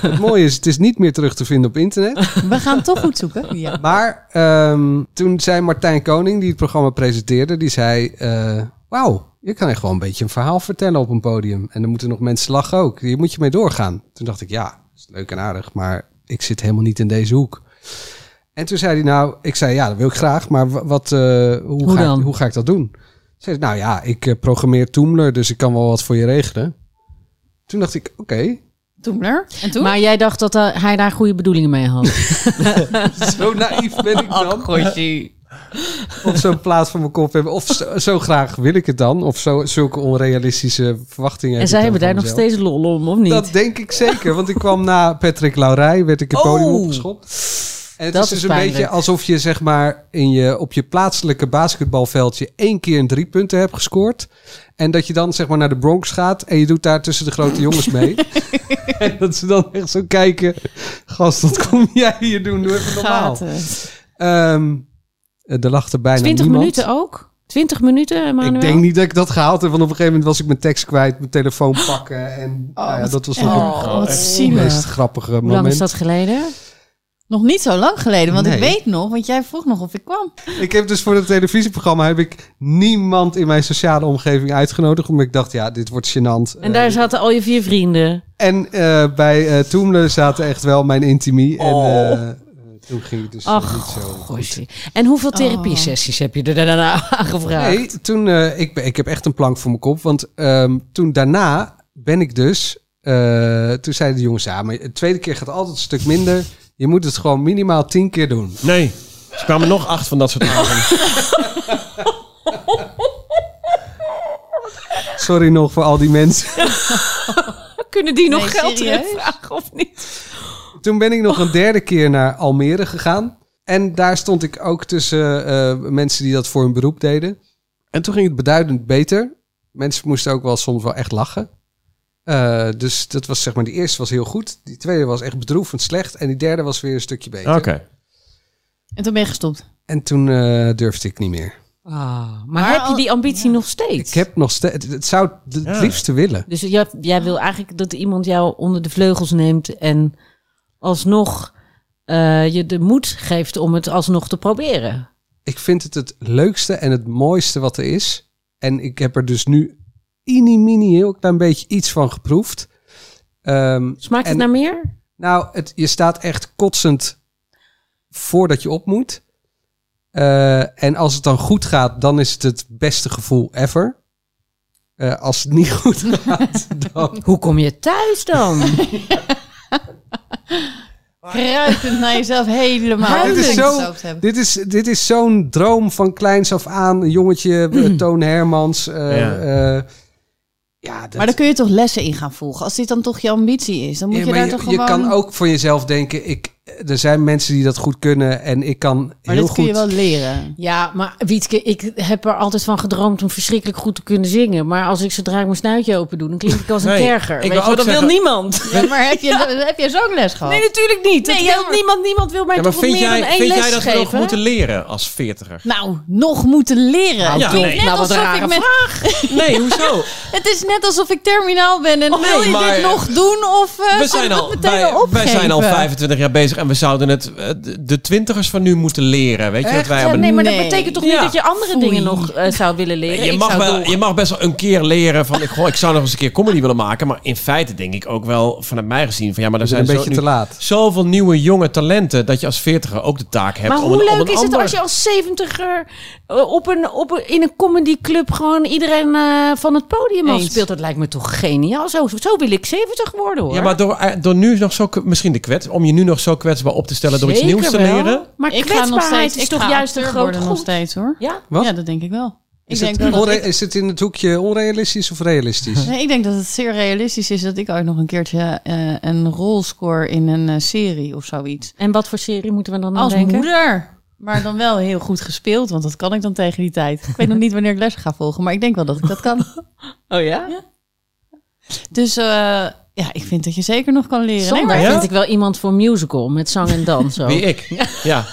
Speaker 3: het mooie is, het is niet meer terug te vinden op internet.
Speaker 4: We gaan het toch goed zoeken. Ja.
Speaker 3: Maar ehm, toen zei Martijn Koning, die het programma presenteerde, die zei... eh, Wauw, je kan echt gewoon een beetje een verhaal vertellen op een podium. En dan moeten nog mensen lachen ook. Hier moet je mee doorgaan. Toen dacht ik, ja, dat is leuk en aardig, maar ik zit helemaal niet in deze hoek. En toen zei hij nou, ik zei ja, dat wil ik graag, maar wa- wat, eh, hoe, ga
Speaker 5: dan?
Speaker 3: Ik, hoe ga ik dat doen? Zei hij, nou ja, ik eh, programmeer Toomler, dus ik kan wel wat voor je regelen. Toen dacht ik, oké,
Speaker 4: Toen er. En toen?
Speaker 5: Maar jij dacht dat eh, hij daar goede bedoelingen mee had.
Speaker 3: zo naïef ben ik dan. Of zo'n plaats van mijn kop hebben. Of zo, zo graag wil ik het dan. Of zo, zulke onrealistische verwachtingen.
Speaker 5: En zij hebben daar nog steeds lol om, of niet?
Speaker 3: Dat denk ik zeker. Want ik kwam na Patrick Laurij, werd ik het podium
Speaker 5: Oh.
Speaker 3: opgeschopt. En het
Speaker 5: dat
Speaker 3: is dus
Speaker 5: is
Speaker 3: een beetje alsof je zeg maar in je, op je plaatselijke basketbalveldje één keer een drie punten hebt gescoord. En dat je dan zeg maar naar de Bronx gaat en je doet daar tussen de grote jongens mee. en dat ze dan echt zo kijken. Gast, wat kom jij hier doen? Doe even normaal. Ehm, eh, er er bijna
Speaker 5: 20
Speaker 3: niemand.
Speaker 5: minuten ook? 20 minuten, Manuel?
Speaker 3: Ik denk niet dat ik dat gehaald heb, want op een gegeven moment was ik mijn tekst kwijt, mijn telefoon pakken. En nou ja, dat was nog
Speaker 4: Oh,
Speaker 3: een
Speaker 4: wat
Speaker 3: het meest grappige
Speaker 5: Hoe
Speaker 3: moment.
Speaker 5: lang is dat geleden?
Speaker 4: Nog niet zo lang geleden, want ik weet nog, want jij vroeg nog of ik kwam.
Speaker 3: Ik heb dus voor het televisieprogramma heb ik niemand in mijn sociale omgeving uitgenodigd, omdat ik dacht, ja, dit wordt gênant.
Speaker 5: En daar
Speaker 3: Eh,
Speaker 5: zaten al je vier vrienden.
Speaker 3: en eh, bij eh Toemler zaten echt wel mijn intimie. En eh, eh, toen ging het dus
Speaker 5: Ach,
Speaker 3: niet zo goed.
Speaker 5: En hoeveel therapie-sessies heb je er daarna aangevraagd?
Speaker 3: Nee, toen, eh, ik, ben- ik heb echt een plank voor mijn kop. Want ehm, toen daarna ben ik dus... eh, toen zeiden de jongens, ja, maar de tweede keer gaat altijd een stuk minder. Je moet het gewoon minimaal tien keer doen.
Speaker 2: Nee, er kwamen nog acht van dat soort avonden.
Speaker 3: Sorry nog voor al die mensen.
Speaker 5: Kunnen die nog
Speaker 4: Nee,
Speaker 5: geld
Speaker 4: serieus?
Speaker 5: terugvragen of niet?
Speaker 3: Toen ben ik nog een derde keer naar Almere gegaan. En daar stond ik ook tussen eh, mensen die dat voor hun beroep deden. En toen ging het beduidend beter. Mensen moesten ook wel soms wel echt lachen. Eh, dus dat was zeg maar, die eerste was heel goed. Die tweede was echt bedroevend slecht. En die derde was weer een stukje beter.
Speaker 2: Oké.
Speaker 4: En toen ben je gestopt.
Speaker 3: En toen eh, durfde ik niet meer.
Speaker 5: Ah, maar,
Speaker 4: Maar
Speaker 5: heb je die ambitie nog steeds?
Speaker 3: Ik heb nog steeds... Het zou het
Speaker 2: Ja.
Speaker 3: liefste willen.
Speaker 5: Dus jij, jij wil eigenlijk dat iemand jou onder de vleugels neemt en alsnog eh, je de moed geeft om het alsnog te proberen.
Speaker 3: Ik vind het het leukste en het mooiste wat er is. En ik heb er dus nu mini heel klein beetje iets van geproefd. Ehm,
Speaker 5: Smaakt het
Speaker 3: En-
Speaker 5: naar meer?
Speaker 3: Nou, het, je staat echt kotsend voordat je op moet. Eh, en als het dan goed gaat, dan is het het beste gevoel ever. Eh, als het niet goed gaat, dan...
Speaker 5: Hoe kom je thuis dan?
Speaker 4: Kruipend naar jezelf helemaal.
Speaker 5: Dit is
Speaker 3: zo-. Dit is, dit is zo'n droom van kleins af aan. Een jongetje, Toon Hermans. eh,
Speaker 2: Ja.
Speaker 3: Ja, dat,
Speaker 4: Maar daar kun je toch lessen in gaan volgen. Als dit dan toch je ambitie is, dan moet
Speaker 3: Ja,
Speaker 4: je daar
Speaker 3: je,
Speaker 4: toch
Speaker 3: je
Speaker 4: gewoon...
Speaker 3: kan ook voor jezelf denken, ik, er zijn mensen die dat goed kunnen en ik kan
Speaker 4: maar
Speaker 3: heel
Speaker 4: dit kun
Speaker 3: goed...
Speaker 4: je wel leren.
Speaker 5: Ja, maar Wietke, ik heb er altijd van gedroomd om verschrikkelijk goed te kunnen zingen. Maar als ik zodra ik mijn snuitje open doe, dan klink ik als een
Speaker 2: Nee,
Speaker 5: terger.
Speaker 2: ik
Speaker 5: Weet
Speaker 2: wil
Speaker 5: je, dat
Speaker 2: zeggen-
Speaker 5: wil niemand.
Speaker 4: Ja, maar heb je, heb je zangles gehad?
Speaker 5: Nee, natuurlijk niet.
Speaker 4: Nee,
Speaker 5: Nee,
Speaker 4: ja,
Speaker 5: wil
Speaker 4: maar-
Speaker 5: niemand, niemand wil mij
Speaker 2: Ja, maar
Speaker 5: toch
Speaker 2: vind
Speaker 5: meer dan
Speaker 2: jij,
Speaker 5: één
Speaker 2: vind
Speaker 5: les
Speaker 2: jij dat we nog moeten leren als veertiger?
Speaker 4: Nou, nog moeten leren.
Speaker 5: Nou,
Speaker 2: Ja,
Speaker 4: Het
Speaker 2: nee.
Speaker 4: is net
Speaker 5: Nou,
Speaker 4: alsof ik
Speaker 5: rare
Speaker 4: met-
Speaker 2: Nee, hoezo?
Speaker 4: Het is net alsof ik terminaal ben en
Speaker 2: Oh,
Speaker 4: wil je
Speaker 2: maar-
Speaker 4: dit nog doen of uh,
Speaker 2: We zijn, al,
Speaker 4: meteen
Speaker 2: wij, wij zijn al 25 jaar bezig en we zouden het eh, de- twintigers van nu moeten leren. Weet je, dat
Speaker 3: Echt?
Speaker 2: wij
Speaker 5: Ja,
Speaker 2: een-
Speaker 5: nee, maar dat betekent toch
Speaker 2: Ja.
Speaker 5: niet dat je andere
Speaker 4: Foei.
Speaker 5: dingen nog eh, zou willen leren?
Speaker 2: je,
Speaker 5: Ik
Speaker 2: mag wel,
Speaker 5: door-
Speaker 2: je mag best wel een keer leren van, ik, goh, ik zou nog eens een keer comedy willen maken. Maar in feite denk ik ook wel vanuit mij gezien van ja, maar er
Speaker 3: een
Speaker 2: zijn zo,
Speaker 3: beetje
Speaker 2: nu
Speaker 3: te laat.
Speaker 2: zoveel nieuwe jonge talenten dat je als veertiger ook de taak hebt
Speaker 5: Maar
Speaker 2: om
Speaker 5: hoe
Speaker 2: een, om
Speaker 5: leuk
Speaker 2: een
Speaker 5: is het als je als zeventiger uh, op een, op een, in een comedyclub gewoon iedereen eh, van het podium
Speaker 4: Eens.
Speaker 5: afspeelt? Dat lijkt me toch geniaal. Zo, zo wil ik 70 worden hoor.
Speaker 2: Ja, maar door, eh, door nu nog zo, misschien de kwets, om je nu nog zo kwetsbaar op te stellen door iets nieuws te
Speaker 5: wel.
Speaker 2: leren.
Speaker 5: Maar
Speaker 4: ik ga nog
Speaker 5: kwetsbaarheid
Speaker 4: steeds,
Speaker 5: is
Speaker 4: ik
Speaker 5: toch
Speaker 4: ga
Speaker 5: juist een groot
Speaker 4: nog steeds hoor.
Speaker 5: Ja?
Speaker 3: Wat?
Speaker 4: Ja, dat denk ik wel. Ik
Speaker 3: Is,
Speaker 4: denk,
Speaker 3: het
Speaker 4: dat ik,
Speaker 3: is het in het hoekje onrealistisch of realistisch?
Speaker 4: nee, ik denk dat het zeer realistisch is dat ik ooit nog een keertje eh, een rol score in een eh, serie of zoiets.
Speaker 5: En wat voor serie moeten we dan aan
Speaker 4: Als
Speaker 5: denken?
Speaker 4: moeder. Maar dan wel heel goed gespeeld, want dat kan ik dan tegen die tijd. Ik weet nog niet wanneer ik les ga volgen, maar ik denk wel dat ik dat kan.
Speaker 5: Oh ja?
Speaker 4: Dus eh, ja, ik vind dat je zeker nog kan leren. Nee,
Speaker 5: Sander
Speaker 4: maar
Speaker 2: Ja?
Speaker 5: vind ik wel iemand voor musical met zang en dans. Zo.
Speaker 2: Wie ik? Ja.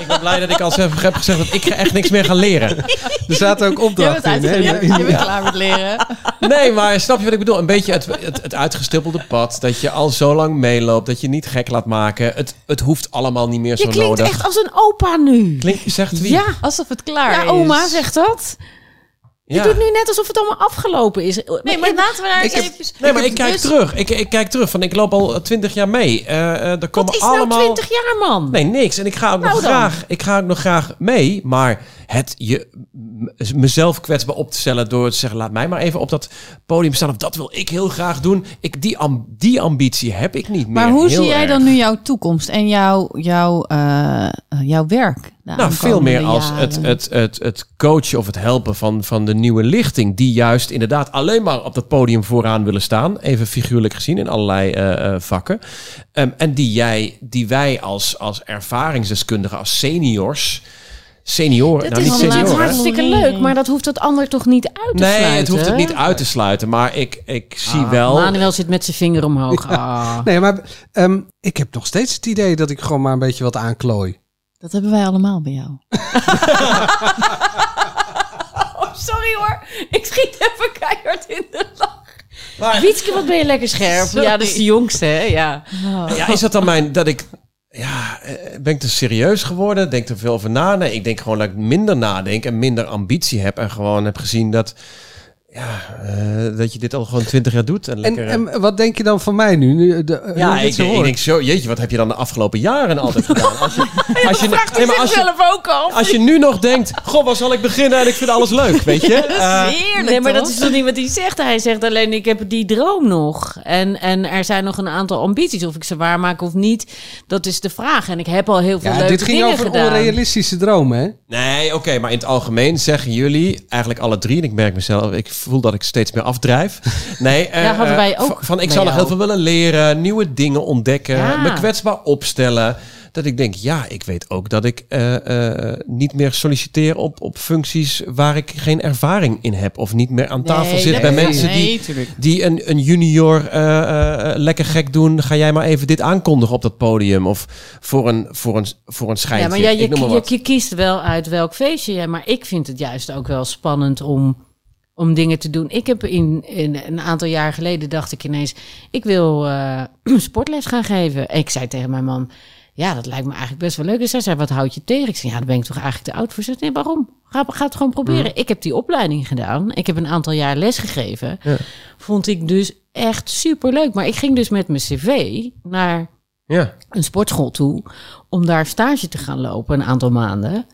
Speaker 2: ik ben blij dat ik al heb heb gezegd dat ik echt niks meer ga leren.
Speaker 3: Er zaten ook
Speaker 4: je bent
Speaker 3: opdrachten in. hè?
Speaker 4: uitgeleerd. Je bent klaar met leren.
Speaker 2: Nee, maar snap je wat ik bedoel? Een beetje het, het, het uitgestippelde pad. Dat je al zo lang meeloopt. Dat je niet gek laat maken. Het, het hoeft allemaal niet meer
Speaker 5: Je
Speaker 2: zo
Speaker 5: klinkt
Speaker 2: nodig.
Speaker 5: echt als een opa nu.
Speaker 2: Klink, zegt wie?
Speaker 5: Ja,
Speaker 4: Alsof het klaar is.
Speaker 5: ja, oma zegt dat.
Speaker 2: Ja.
Speaker 5: Je doet nu net alsof het allemaal afgelopen is.
Speaker 4: Nee, maar laten we daar eens
Speaker 3: heb-
Speaker 4: even...
Speaker 2: Nee, maar ik kijk
Speaker 4: Dus-
Speaker 2: terug. Ik, ik kijk terug. Van, ik loop al twintig jaar mee. Eh eh, er komen
Speaker 5: Wat is
Speaker 2: allemaal...
Speaker 5: nou 20 jaar, man?
Speaker 2: Nee, niks. En ik ga ook nog
Speaker 5: Nou dan.
Speaker 2: graag, ik ga ook nog graag mee. Maar het je, mezelf kwetsbaar op te stellen door te zeggen, laat mij maar even op dat podium staan. Of dat wil ik heel graag doen. Ik, die, die ambitie heb ik niet meer.
Speaker 4: Maar hoe zie jij
Speaker 2: erg.
Speaker 4: dan nu jouw toekomst en jouw, jouw, eh, jouw werk?
Speaker 2: Nou, veel meer als het, het, het, het coachen of het helpen van, van de nieuwe lichting. Die juist inderdaad alleen maar op dat podium vooraan willen staan. Even figuurlijk gezien in allerlei eh, eh, vakken. Ehm, en die, jij, die wij als, als ervaringsdeskundigen, als seniors. Senioren,
Speaker 5: Dat
Speaker 2: nou
Speaker 5: is
Speaker 2: niet senioren.
Speaker 5: hartstikke leuk, maar dat hoeft het ander toch niet uit te
Speaker 2: Nee,
Speaker 5: sluiten?
Speaker 2: het hoeft het niet uit te sluiten. Maar ik, ik zie
Speaker 5: Ah,
Speaker 2: wel.
Speaker 5: Manuel zit met zijn vinger omhoog. Ah.
Speaker 3: Nee, maar ehm, ik heb nog steeds het idee dat ik gewoon maar een beetje wat aanklooi.
Speaker 4: Dat hebben wij allemaal bij jou.
Speaker 5: Oh, sorry hoor. Ik schiet even keihard in de lach. Wietske, wat ben je lekker scherp.
Speaker 4: Sorry.
Speaker 5: Ja, dat is de jongste, hè? Ja.
Speaker 2: Ja, is dat dan mijn dat ik ja, eh, ben ik te serieus geworden? Denk er veel over na? Nee, ik denk gewoon dat ik minder nadenk en minder ambitie heb en gewoon heb gezien dat ja, eh, dat je dit al gewoon twintig jaar doet en
Speaker 3: En,
Speaker 2: lekker.
Speaker 3: en wat denk je dan van mij nu? nu de, hoe
Speaker 2: ja, ik,
Speaker 3: zo
Speaker 2: denk- ik
Speaker 3: hoort?
Speaker 2: denk zo, jeetje, wat heb je dan de afgelopen jaren altijd gedaan? Als je, als je, nee, maar als je,
Speaker 5: zelf ook al.
Speaker 2: als je nu nog denkt, goh, waar zal ik beginnen? En ik vind alles leuk, weet je? Eh,
Speaker 4: Heerlijk,
Speaker 5: Nee, maar dat is toch niet wat hij zegt. Hij zegt alleen, ik heb die droom nog. En, en er zijn nog een aantal ambities. Of ik ze waarmaak of niet, dat is de vraag. En ik heb al heel veel
Speaker 3: Ja,
Speaker 5: leuke
Speaker 3: dit ging
Speaker 5: dingen
Speaker 3: over
Speaker 5: gedaan.
Speaker 3: onrealistische dromen, hè?
Speaker 2: Nee, oké, maar in het algemeen zeggen jullie, eigenlijk alle drie, en ik merk mezelf, ik voel dat ik steeds meer afdrijf. Nee, eh,
Speaker 5: Ja, hadden wij
Speaker 2: eh,
Speaker 5: ook
Speaker 2: van- ik zou nog heel veel willen leren, nieuwe dingen ontdekken,
Speaker 5: Ja.
Speaker 2: me kwetsbaar opstellen. Dat ik denk, ja, ik weet ook dat ik eh, eh, niet meer solliciteer op, op functies waar ik geen ervaring in heb. Of niet meer aan tafel
Speaker 5: Nee,
Speaker 2: zit bij mensen die, die een, een junior eh, eh, lekker gek doen. Ga jij maar even dit aankondigen op dat podium. Of voor een, voor een, voor een schijntje.
Speaker 5: Ja, maar ja,
Speaker 2: Ik noem maar
Speaker 5: je,
Speaker 2: wat.
Speaker 5: je, je kiest wel uit welk feestje. Ja, maar ik vind het juist ook wel spannend om, om dingen te doen. Ik heb in, in een aantal jaar geleden dacht ik ineens, ik wil eh, sportles gaan geven. Ik zei tegen mijn man, ja, dat lijkt me eigenlijk best wel leuk. Dus hij zei, wat houd je tegen? Ik zei, ja, daar ben ik toch eigenlijk te oud voor. Ze zei, nee, waarom? Ga, ga het gewoon proberen. Ik heb die opleiding gedaan. Ik heb een aantal jaar les gegeven.
Speaker 2: Ja.
Speaker 5: Vond ik dus echt super leuk. Maar ik ging dus met mijn cv naar
Speaker 2: Ja.
Speaker 5: een sportschool toe om daar stage te gaan lopen een aantal maanden.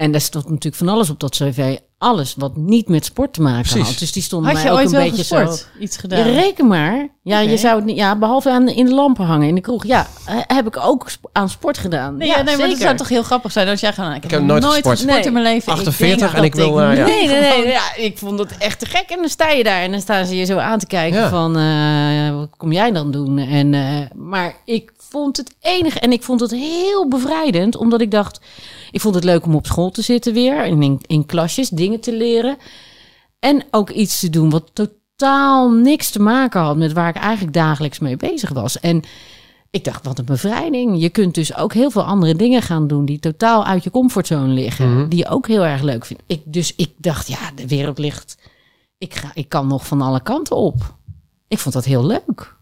Speaker 5: En daar stond natuurlijk van alles op dat cv. Alles wat niet met sport te maken
Speaker 2: Precies.
Speaker 5: had. Dus die stond
Speaker 4: Had
Speaker 5: mij
Speaker 4: je
Speaker 5: ook
Speaker 4: ooit
Speaker 5: een
Speaker 4: wel
Speaker 5: beetje
Speaker 4: gesport?
Speaker 5: zo.
Speaker 4: Iets
Speaker 5: Ja,
Speaker 4: gedaan?
Speaker 5: reken maar. Ja, je zou het niet. Ja, behalve aan in de lampen hangen in de kroeg. Ja, heb ik ook sp- aan sport gedaan.
Speaker 4: Nee,
Speaker 5: ja,
Speaker 4: nee, maar dat
Speaker 5: zeker.
Speaker 4: zou toch heel grappig zijn als jij gewoon... Ik,
Speaker 2: Ik heb nooit gesport.
Speaker 4: gesport
Speaker 5: Nee.
Speaker 4: in mijn leven.
Speaker 2: 48
Speaker 4: denk
Speaker 2: en ik wil, eh, ja.
Speaker 5: Nee, nee, nee. Ja, ik vond het echt te gek. En dan sta je daar en dan staan ze je zo aan te kijken
Speaker 2: Ja.
Speaker 5: van... eh, wat kom jij dan doen? En, eh, maar ik vond het enige... En ik vond het heel bevrijdend, omdat ik dacht... Ik vond het leuk om op school te zitten weer. En in, in klasjes dingen te leren. En ook iets te doen wat totaal niks te maken had... met waar ik eigenlijk dagelijks mee bezig was. En ik dacht, wat een bevrijding. Je kunt dus ook heel veel andere dingen gaan doen die totaal uit je comfortzone liggen. Die je ook heel erg leuk vindt. Ik, dus ik dacht, ja, de wereld ligt. Ik, ga, ik kan nog van alle kanten op. Ik vond dat heel leuk.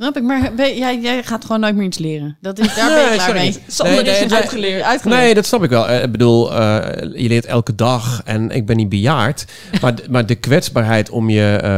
Speaker 4: Snap ik, maar ben- jij, jij gaat gewoon nooit meer iets leren. Dat is, daar
Speaker 2: Nee,
Speaker 4: ben ik klaar mee. Sander
Speaker 2: nee,
Speaker 4: is
Speaker 2: nee.
Speaker 4: uitgeleerd. uitgeleerd.
Speaker 2: Nee, dat snap ik wel. Eh, Ik bedoel, eh, je leert elke dag en ik ben niet bejaard. Maar, de- maar de kwetsbaarheid om je, eh,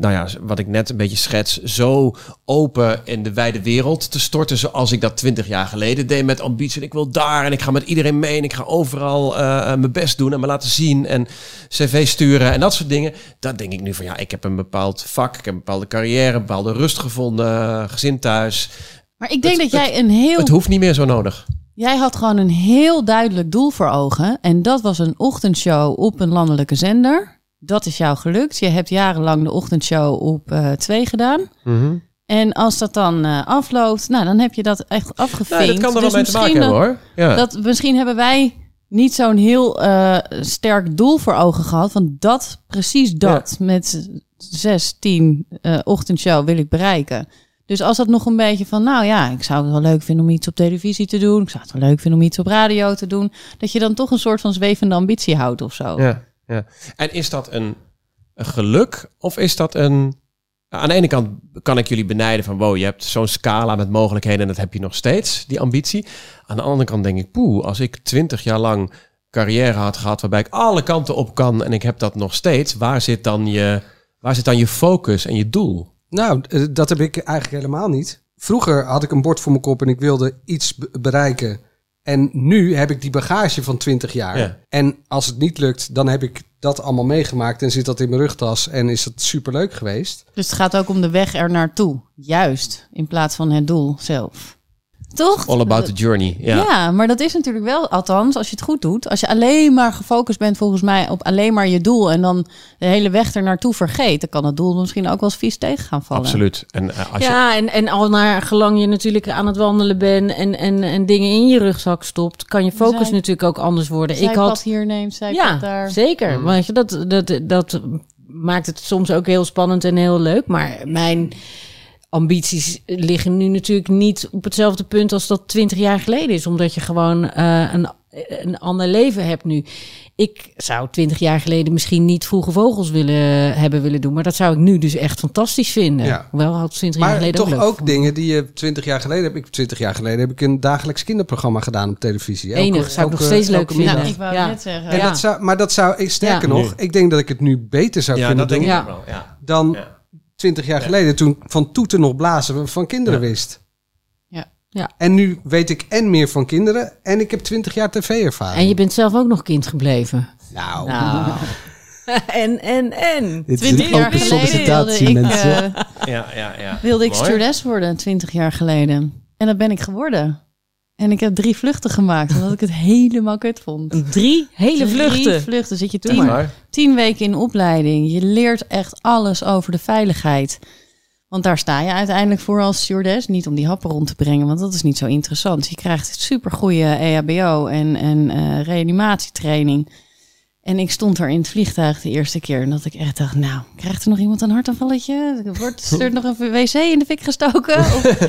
Speaker 2: nou ja, wat ik net een beetje schets, zo open in de wijde wereld te storten. Zoals ik dat twintig jaar geleden deed met ambitie. En ik wil daar en ik ga met iedereen mee en ik ga overal mijn best doen en me laten zien en cv sturen en dat soort dingen. Dat denk ik nu van ja, ik heb een bepaald vak, ik heb een bepaalde carrière, een bepaalde rust gevonden, gezin thuis.
Speaker 4: Maar ik denk
Speaker 2: Het-
Speaker 4: dat jij een heel...
Speaker 2: Het hoeft niet meer zo nodig.
Speaker 4: Jij had gewoon een heel duidelijk doel voor ogen. En dat was een ochtendshow op een landelijke zender. Dat is jou gelukt. Je hebt jarenlang de ochtendshow op eh 2 gedaan. En als dat dan eh, afloopt, nou, dan heb je dat echt afgevinkt.
Speaker 2: Nee, dat kan er wel
Speaker 4: Dus
Speaker 2: mee te maken hebben hoor. Ja.
Speaker 4: Dat, misschien hebben wij niet zo'n heel eh, sterk doel voor ogen gehad. Van dat, precies dat, met zes, tien eh, ochtendshow wil ik bereiken. Dus als dat nog een beetje van, nou ja, ik zou het wel leuk vinden om iets op televisie te doen. Ik zou het wel leuk vinden om iets op radio te doen. Dat je dan toch een soort van zwevende ambitie houdt of zo.
Speaker 2: Ja, ja. En is dat een, een geluk of is dat een... Aan de ene kant kan ik jullie benijden van... wow, je hebt zo'n scala met mogelijkheden en dat heb je nog steeds, die ambitie. Aan de andere kant denk ik, poeh, als ik twintig jaar lang carrière had gehad... waarbij ik alle kanten op kan en ik heb dat nog steeds... waar zit dan je, waar zit dan je focus en je doel?
Speaker 3: Nou, eh, dat heb ik eigenlijk helemaal niet. Vroeger had ik een bord voor mijn kop en ik wilde iets be- bereiken. En nu heb ik die bagage van 20 jaar.
Speaker 2: Ja.
Speaker 3: En als het niet lukt, dan heb ik dat allemaal meegemaakt en zit dat in mijn rugtas en is het superleuk geweest.
Speaker 4: Dus het gaat ook om de weg er naartoe. Juist, in plaats van het doel zelf. Toch?
Speaker 2: All about the journey. Ja.
Speaker 4: Ja. maar dat is natuurlijk wel, althans, als je het goed doet. Als je alleen maar gefocust bent, volgens mij, op alleen maar je doel. en dan de hele weg er naartoe vergeet. dan kan het doel misschien ook wel eens vies tegen gaan vallen.
Speaker 2: Absoluut. En eh, als je,
Speaker 5: Ja, en, en al naar gelang je natuurlijk aan het wandelen bent en, en, en dingen in je rugzak stopt, kan je focus
Speaker 4: Zij-
Speaker 5: natuurlijk ook anders worden.
Speaker 4: Zij
Speaker 5: ik had
Speaker 4: hier neemt, zij
Speaker 5: ja,
Speaker 4: daar.
Speaker 5: zeker. Want je, dat, dat, dat maakt het soms ook heel spannend en heel leuk. Maar mijn ambities liggen nu natuurlijk niet op hetzelfde punt als dat twintig jaar geleden is. Omdat je gewoon eh, een, een ander leven hebt nu. Ik zou twintig jaar geleden misschien niet vroege vogels willen hebben willen doen. Maar dat zou ik nu dus echt fantastisch vinden.
Speaker 3: Ja.
Speaker 5: Wel had twintig jaar
Speaker 3: Maar
Speaker 5: geleden
Speaker 3: toch
Speaker 5: ook,
Speaker 3: dingen die je 20 jaar geleden heb ik 20 jaar geleden heb ik een dagelijks kinderprogramma gedaan op televisie. Elke-
Speaker 5: Enig, zou ik nog steeds leuk vinden.
Speaker 3: Middag.
Speaker 4: ik wou
Speaker 5: Ja.
Speaker 4: net zeggen.
Speaker 3: En
Speaker 5: Ja.
Speaker 3: dat zou, maar dat zou ik sterker
Speaker 5: Ja.
Speaker 3: nog, ik denk dat ik het nu beter zou
Speaker 2: ja,
Speaker 3: kunnen
Speaker 2: dat denk
Speaker 3: doen
Speaker 2: ik
Speaker 5: Ja.
Speaker 2: ook wel. Ja.
Speaker 3: dan 20 jaar geleden toen van toeten nog blazen van kinderen
Speaker 2: Ja.
Speaker 3: wist.
Speaker 4: Ja.
Speaker 5: Ja.
Speaker 3: En nu weet ik en meer van kinderen en ik heb 20 jaar tv-ervaring.
Speaker 5: En je bent zelf ook nog kind gebleven.
Speaker 3: Nou,
Speaker 5: Nou. en, en, en.
Speaker 3: dit
Speaker 4: 20 jaar geleden wilde ik, eh,
Speaker 2: Ja, ja, ja.
Speaker 4: wilde ik
Speaker 2: Mooi.
Speaker 4: stewardess worden, 20 jaar geleden. En dat ben ik geworden. En ik heb drie vluchten gemaakt, omdat ik het helemaal kut vond.
Speaker 5: Drie hele
Speaker 4: Drie
Speaker 5: vluchten.
Speaker 4: vluchten. Zit je tien,
Speaker 2: maar.
Speaker 4: tien weken in opleiding. Je leert echt alles over de veiligheid. Want daar sta je uiteindelijk voor als stewardess. Niet om die happen rond te brengen, want dat is niet zo interessant. Je krijgt supergoeie E EHBO en, en eh, reanimatietraining. En ik stond er in het vliegtuig de eerste keer. En dat ik echt dacht, nou, krijgt er nog iemand een hartaanvalletje? Wordt er nog een wc in de fik gestoken? Of,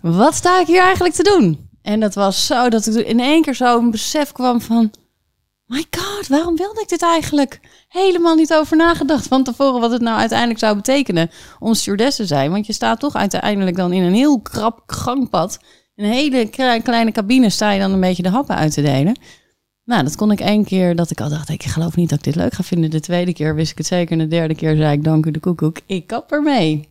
Speaker 4: wat sta ik hier eigenlijk te doen? En dat was zo dat ik in één keer zo een besef kwam van... My god, waarom wilde ik dit eigenlijk? Helemaal niet over nagedacht van tevoren wat het nou uiteindelijk zou betekenen om stewardess te zijn. Want je staat toch uiteindelijk dan in een heel krap gangpad. Een hele kle- kleine cabine sta je dan een beetje de happen uit te delen. Nou, dat kon ik één keer dat ik al dacht, ik geloof niet dat ik dit leuk ga vinden. De tweede keer wist ik het zeker. En de derde keer zei ik, dank u de koekoek, ik kap ermee.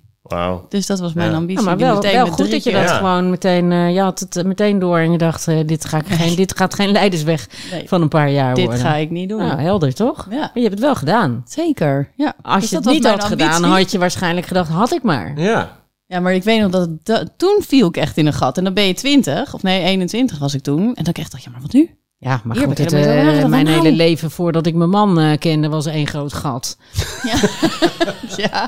Speaker 4: Dus dat was mijn
Speaker 2: Ja.
Speaker 4: ambitie.
Speaker 5: Ja, maar wel, wel
Speaker 4: met
Speaker 5: goed
Speaker 4: drie
Speaker 5: dat je dat
Speaker 2: Ja.
Speaker 5: gewoon meteen... eh, je had het eh, meteen door en je dacht, eh, dit, ga ik geen, dit gaat geen leidersweg
Speaker 4: Nee,
Speaker 5: van een paar jaar
Speaker 4: dit
Speaker 5: worden.
Speaker 4: ga ik niet doen.
Speaker 5: Nou, helder toch?
Speaker 4: Ja,
Speaker 5: Maar je hebt het wel gedaan.
Speaker 4: zeker. Ja.
Speaker 5: Als
Speaker 4: Dus
Speaker 5: je
Speaker 4: dat
Speaker 5: het niet had gedaan, had je waarschijnlijk gedacht, had ik maar.
Speaker 2: Ja.
Speaker 4: Ja, maar ik weet nog dat, het toen viel ik echt in een gat. En dan ben je 20, of nee, 21 was ik toen. En dan kreeg ik dacht, ja, maar wat nu?
Speaker 5: Ja, maar
Speaker 4: Hier
Speaker 5: goed, het, eh, mijn
Speaker 4: Nou.
Speaker 5: hele leven voordat ik mijn man eh, kende was één groot gat.
Speaker 4: Ja,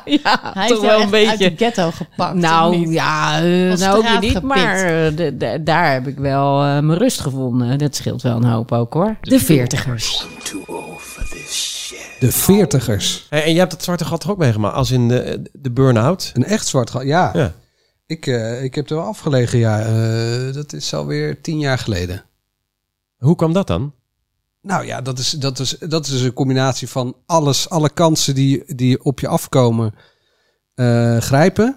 Speaker 5: Ja,
Speaker 4: hij is wel een beetje uit de ghetto gepakt.
Speaker 5: Nou ja, eh, nou ook niet, maar de- de- daar heb ik wel eh, mijn rust gevonden. Dat scheelt wel een hoop ook hoor. De veertigers.
Speaker 3: de veertigers.
Speaker 2: Hey, en jij hebt dat zwarte gat toch ook meegemaakt? Als in de, de burn-out?
Speaker 3: Een echt zwart gat, ja.
Speaker 2: Ja.
Speaker 3: Ik, eh, ik heb er wel afgelegen, ja. Eh, dat is alweer tien jaar geleden.
Speaker 2: Hoe kwam dat dan?
Speaker 3: Nou ja, dat is, dat is, dat is een combinatie van alles, alle kansen die, die op je afkomen eh, grijpen.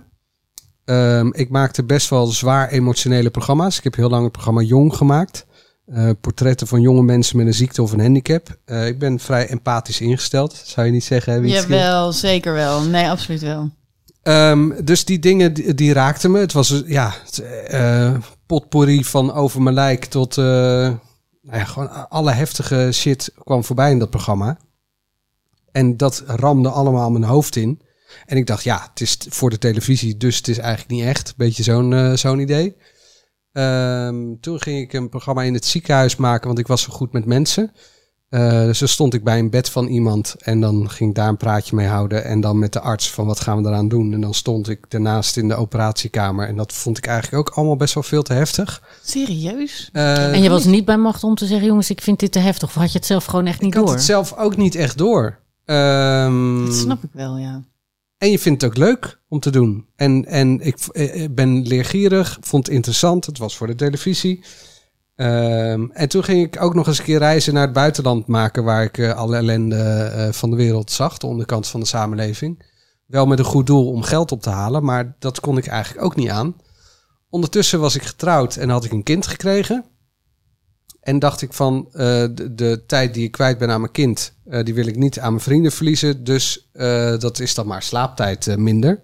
Speaker 3: Ehm, ik maakte best wel zwaar emotionele programma's. Ik heb heel lang het programma Jong gemaakt. Eh, portretten van jonge mensen met een ziekte of een handicap. Eh, ik ben vrij empathisch ingesteld, zou je niet zeggen? hè?
Speaker 4: Jawel, zeker wel. Nee, absoluut wel.
Speaker 3: Ehm, dus die dingen die, die raakten me. Het was ja, het, eh, potpourri van over mijn lijk tot eh, nou ja, gewoon alle heftige shit kwam voorbij in dat programma. En dat ramde allemaal mijn hoofd in. En ik dacht, ja, het is voor de televisie, dus het is eigenlijk niet echt. Beetje zo'n eh, zo'n idee. Ehm, toen ging ik een programma in het ziekenhuis maken, want ik was zo goed met mensen. Eh, dus dan stond ik bij een bed van iemand en dan ging ik daar een praatje mee houden. En dan met de arts van wat gaan we eraan doen. En dan stond ik daarnaast in de operatiekamer. En dat vond ik eigenlijk ook allemaal best wel veel te heftig.
Speaker 4: Serieus?
Speaker 3: Eh,
Speaker 5: En je was niet bij macht om te zeggen, jongens, ik vind dit te heftig. Of had je het zelf gewoon echt niet
Speaker 3: ik had
Speaker 5: door?
Speaker 3: het zelf ook niet echt door. Ehm,
Speaker 4: Dat snap ik wel, ja.
Speaker 3: En je vindt het ook leuk om te doen. En, en ik v- eh, ben leergierig, vond het interessant. Het was voor de televisie. Ehm, en toen ging ik ook nog eens een keer reizen naar het buitenland maken... waar ik eh, alle ellende eh, van de wereld zag, de onderkant van de samenleving. Wel met een goed doel om geld op te halen, maar dat kon ik eigenlijk ook niet aan. Ondertussen was ik getrouwd en had ik een kind gekregen. En dacht ik van, eh, de, tijd die ik kwijt ben aan mijn kind, die wil ik niet aan mijn vrienden verliezen. Dus dat is dan maar slaaptijd minder.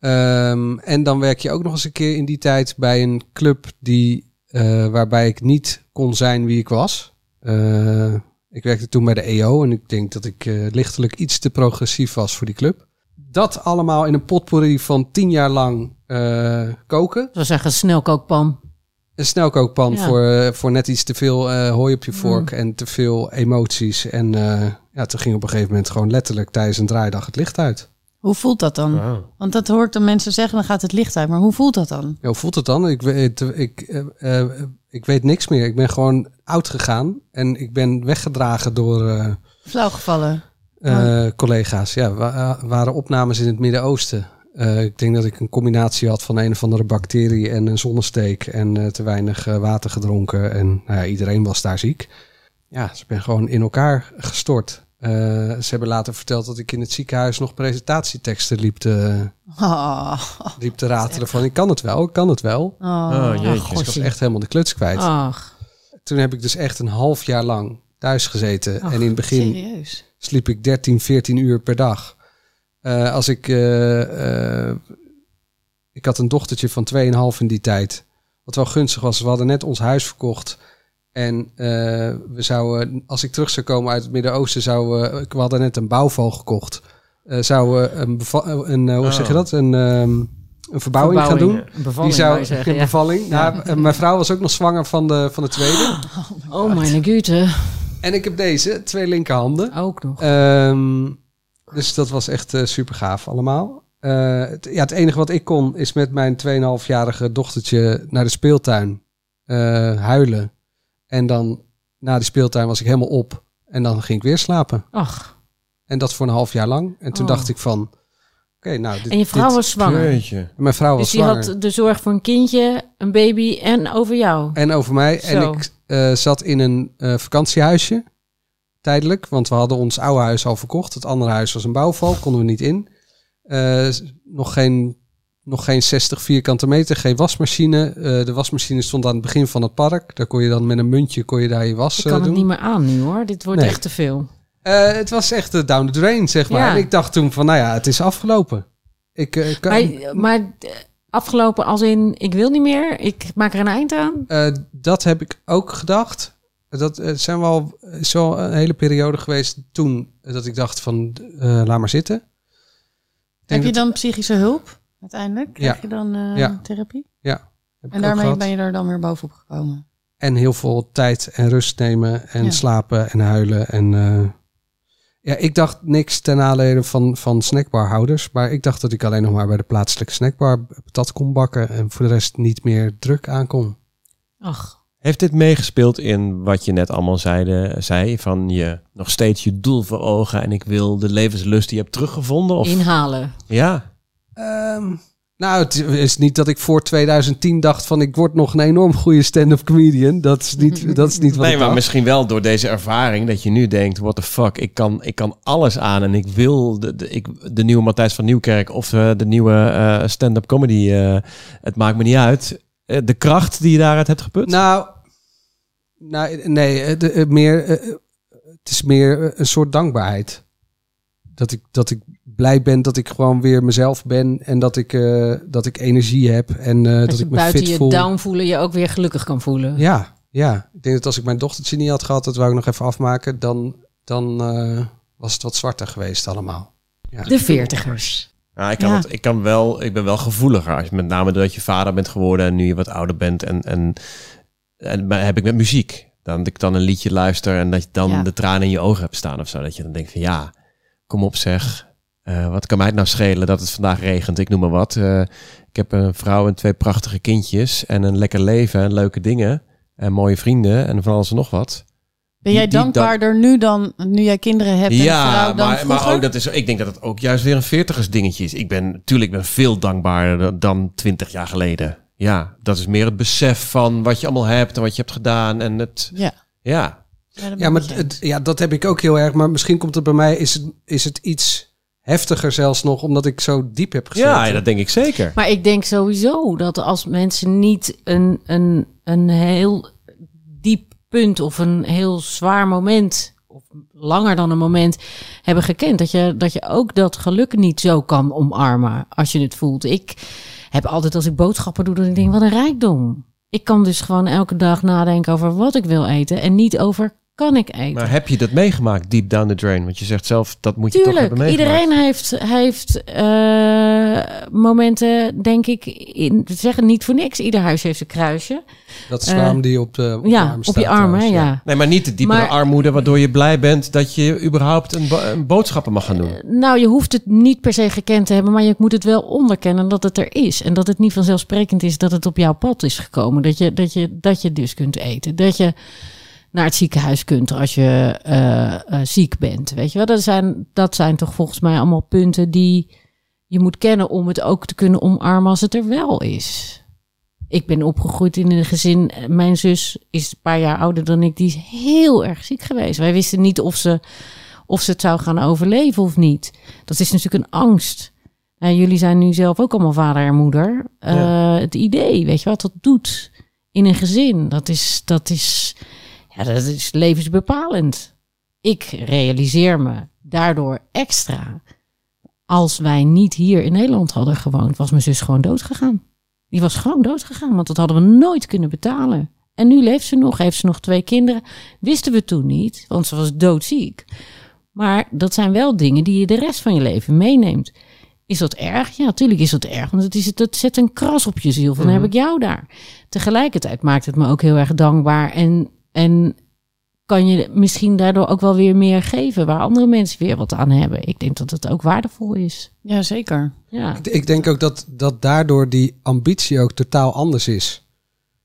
Speaker 3: Ehm, en dan werk je ook nog eens een keer in die tijd bij een club die eh, waarbij ik niet kon zijn wie ik was. Eh, ik werkte toen bij de EO en ik denk dat ik eh, lichtelijk iets te progressief was voor die club. Dat allemaal in een potpourri van tien jaar lang koken.
Speaker 5: Dat was echt een snelkookpan.
Speaker 3: Een snelkookpan
Speaker 5: Ja.
Speaker 3: voor, voor net iets te veel hooi op je vork en te veel emoties. En ja, toen ging op een gegeven moment gewoon letterlijk tijdens een draaidag het licht uit.
Speaker 4: Hoe voelt dat dan? Want dat hoort dan mensen zeggen, dan gaat het licht uit. Maar hoe voelt dat dan?
Speaker 3: Ja, hoe voelt het dan? Ik weet, ik, eh, eh, ik weet niks meer. Ik ben gewoon oud gegaan en ik ben weggedragen door eh,
Speaker 4: Flauwgevallen.
Speaker 3: eh, collega's. Ja, wa- waren opnames in het Midden-Oosten. Eh, ik denk dat ik een combinatie had van een of andere bacterie en een zonnesteek en eh, te weinig eh, water gedronken. En nou ja, iedereen was daar ziek. Ja, ze ben gewoon in elkaar gestort. Eh, ze hebben later verteld dat ik in het ziekenhuis nog presentatieteksten liep te,
Speaker 4: Oh,
Speaker 3: liep te ratelen van ik kan het wel, ik kan het wel.
Speaker 4: oh.
Speaker 2: Oh, jeetje.
Speaker 3: Dus ik was echt helemaal de kluts kwijt.
Speaker 5: Ach,
Speaker 3: Toen heb ik dus echt een half jaar lang thuis gezeten.
Speaker 5: Ach,
Speaker 3: en in het begin
Speaker 4: serieus.
Speaker 3: sliep ik 13, 14 uur per dag. Eh, als ik... eh, ik had een dochtertje van 2,5 in die tijd. Wat wel gunstig was. We hadden net ons huis verkocht. En eh, we zouden, als ik terug zou komen uit het Midden-Oosten, zouden we, we hadden net een bouwval gekocht. Eh, zouden we een, beva- een eh, hoe
Speaker 2: Oh.
Speaker 3: zeg je dat? Een, ehm, een verbouwing, gaan doen.
Speaker 5: Een bevalling,
Speaker 3: Die zou
Speaker 5: zeggen.
Speaker 3: een
Speaker 5: ja.
Speaker 3: bevalling. Nou, mijn vrouw was ook nog zwanger van de, van de tweede.
Speaker 5: Oh, mijn gute.
Speaker 3: En ik heb deze, twee linkerhanden.
Speaker 5: Ook nog.
Speaker 3: Ehm, dus dat was echt super gaaf allemaal. Eh, het, ja, het enige wat ik kon is met mijn 2,5-jarige dochtertje naar de speeltuin eh, huilen. En dan na de speeltuin was ik helemaal op. En dan ging ik weer slapen.
Speaker 5: Ach,
Speaker 3: En dat voor een half jaar lang. En toen
Speaker 5: Oh.
Speaker 3: dacht ik van, oké, nou... Dit,
Speaker 5: en je vrouw
Speaker 3: dit-
Speaker 5: was zwanger.
Speaker 2: Jeetje.
Speaker 3: Mijn vrouw was
Speaker 5: Dus die
Speaker 3: zwanger.
Speaker 5: had de zorg voor een kindje, een baby en over jou.
Speaker 3: En over mij. En ik eh, zat in een eh, vakantiehuisje. Tijdelijk. Want we hadden ons oude huis al verkocht. Het andere huis was een bouwval. Konden we niet in. Eh, nog, geen, nog geen 60 vierkante meter. Geen wasmachine. Eh, de wasmachine stond aan het begin van het park. Daar kon je dan met een muntje kon je daar je was
Speaker 5: Ik
Speaker 3: eh,
Speaker 5: kan het
Speaker 3: doen.
Speaker 5: niet meer aan nu hoor. Dit wordt
Speaker 3: Nee.
Speaker 5: echt te veel.
Speaker 3: Eh, het was echt eh, down the drain, zeg maar.
Speaker 5: Ja.
Speaker 3: En ik dacht toen van, nou ja, het is afgelopen. Ik, eh, kan,
Speaker 5: Maar, maar eh, afgelopen als in, ik wil niet meer. Ik maak er een eind aan.
Speaker 3: Eh, dat heb ik ook gedacht. Dat eh, zijn wel zo een hele periode geweest toen dat ik dacht van eh, laat maar zitten. Denk
Speaker 4: Heb je
Speaker 3: dat-
Speaker 4: dan psychische hulp uiteindelijk? Krijg
Speaker 3: Ja.
Speaker 4: je dan eh,
Speaker 3: Ja.
Speaker 4: therapie?
Speaker 3: heb ik
Speaker 4: En daarmee
Speaker 3: gehad.
Speaker 4: ben je er dan weer bovenop gekomen.
Speaker 3: En heel veel tijd en rust nemen en
Speaker 4: Ja.
Speaker 3: slapen en huilen. En eh, ja, ik dacht niks ten nadele van, van snackbarhouders. Maar ik dacht dat ik alleen nog maar bij de plaatselijke snackbar patat kon bakken. En voor de rest niet meer druk aankon.
Speaker 5: Ach,
Speaker 2: Heeft dit meegespeeld in wat je net allemaal zeide, zei? Van je nog steeds je doel voor ogen en ik wil de levenslust die je hebt teruggevonden? Of?
Speaker 5: inhalen.
Speaker 2: Ja.
Speaker 3: Ehm, nou, het is niet dat ik voor 2010 dacht van ik word nog een enorm goede stand-up comedian. Dat is niet, dat is niet wat
Speaker 2: Nee,
Speaker 3: ik
Speaker 2: maar
Speaker 3: dacht.
Speaker 2: misschien wel door deze ervaring dat je nu denkt, what the fuck, ik kan, ik kan alles aan en ik wil de, de, ik, de nieuwe Matthijs van Nieuwkerk of eh, de nieuwe eh, stand-up comedy. eh, het maakt me niet uit. Eh, de kracht die je daaruit hebt geput?
Speaker 3: Nou, nou nee, de, meer, het is meer een soort dankbaarheid. Dat ik, dat ik blij ben dat ik gewoon weer mezelf ben en dat ik, eh, dat ik energie heb en eh,
Speaker 5: Dat,
Speaker 3: ik me
Speaker 5: buiten
Speaker 3: fit
Speaker 5: je
Speaker 3: voel.
Speaker 5: down voelen je ook weer gelukkig kan voelen.
Speaker 3: Ja, ja. Ik denk dat als ik mijn dochtertje niet had gehad, dat wou ik nog even afmaken, dan, dan eh, was het wat zwarter geweest allemaal. Ja.
Speaker 5: De veertigers.
Speaker 2: Nou, ik, kan
Speaker 4: Ja.
Speaker 2: het, ik, kan wel, ik ben wel gevoeliger. Als je, met name doordat je vader bent geworden en nu je wat ouder bent. En, en, en maar heb ik met muziek. Dan dat ik dan een liedje luister en dat je dan
Speaker 4: Ja.
Speaker 2: de tranen in je ogen hebt staan of zo. Dat je dan denkt van ja, kom op zeg. Eh, wat kan mij het nou schelen dat het vandaag regent? Ik noem maar wat. Eh, ik heb een vrouw en twee prachtige kindjes. En een lekker leven en leuke dingen. En mooie vrienden en van alles en nog wat.
Speaker 4: Ben jij
Speaker 2: die
Speaker 4: dankbaarder nu dan nu jij kinderen hebt en een vrouw
Speaker 2: Ja,
Speaker 4: dan
Speaker 2: maar,
Speaker 4: vroeger?
Speaker 2: maar ook dat is, ik denk dat het ook juist weer een veertigers dingetje is. Ik ben natuurlijk ben veel dankbaarder dan- twintig jaar geleden. Ja, dat is meer het besef van wat je allemaal hebt en wat je hebt gedaan. En het,
Speaker 4: Ja.
Speaker 2: ja,
Speaker 4: Ja,
Speaker 3: Ja, maar het, ja, dat heb ik ook heel erg. Maar misschien komt het bij mij, is het, is het iets heftiger zelfs nog, omdat ik zo diep heb gezeten.
Speaker 2: ja, dat denk ik zeker.
Speaker 5: Maar ik denk sowieso dat als mensen niet een, een, een heel diep punt of een heel zwaar moment, of langer dan een moment, hebben gekend, dat je, dat je ook dat geluk niet zo kan omarmen als je het voelt. Ik heb altijd als ik boodschappen doe, dat ik denk, wat een rijkdom. Ik kan dus gewoon elke dag nadenken over wat ik wil eten en niet over kan ik eten.
Speaker 2: Maar heb je dat meegemaakt, deep down the drain? Want je zegt zelf, dat moet je toch hebben meegemaakt.
Speaker 5: iedereen heeft, heeft eh, momenten, denk ik, in, we zeggen niet voor niks. Ieder huis heeft een kruisje.
Speaker 3: Dat is
Speaker 5: Eh,
Speaker 3: die op de, op de
Speaker 5: ja,
Speaker 3: arm
Speaker 5: op
Speaker 3: staat
Speaker 5: je arm, hè,
Speaker 3: trouwens,
Speaker 5: ja.
Speaker 2: Nee, maar niet de diepere
Speaker 5: Maar-
Speaker 2: armoede waardoor je blij bent dat je überhaupt een, bo- een boodschappen mag gaan doen.
Speaker 5: Nou, je hoeft het niet per se gekend te hebben, maar je moet het wel onderkennen dat het er is. En dat het niet vanzelfsprekend is dat het op jouw pad is gekomen. Dat je, dat je, dat je dus kunt eten. Dat je naar het ziekenhuis kunt als je eh, eh, ziek bent. Weet je wel, dat zijn, dat zijn toch volgens mij allemaal punten die je moet kennen om het ook te kunnen omarmen als het er wel is. Ik ben opgegroeid in een gezin. Mijn zus is een paar jaar ouder dan ik. Die is heel erg ziek geweest. Wij wisten niet of ze, of ze het zou gaan overleven of niet. Dat is natuurlijk een angst. Nou, jullie zijn nu zelf ook allemaal vader en moeder. Eh. Het idee, weet je wat dat doet in een gezin. Dat is, dat is, ja, dat is levensbepalend. Ik realiseer me daardoor extra. Als wij niet hier in Nederland hadden gewoond, was mijn zus gewoon dood gegaan. Die was gewoon dood gegaan, want dat hadden we nooit kunnen betalen. En nu leeft ze nog, heeft ze nog twee kinderen. Wisten we toen niet, want ze was doodziek. Maar dat zijn wel dingen die je de rest van je leven meeneemt. Is dat erg? Ja, natuurlijk is dat erg. Want het, is, dat zet een kras op je ziel. Van dan heb ik jou daar. Tegelijkertijd maakt het me ook heel erg dankbaar. En, en kan je misschien daardoor ook wel weer meer geven. Waar andere mensen weer wat aan hebben. Ik denk dat het ook waardevol is.
Speaker 4: Ja, zeker.
Speaker 5: Ja,
Speaker 3: Ik- Ik denk ook dat, dat daardoor die ambitie ook totaal anders is.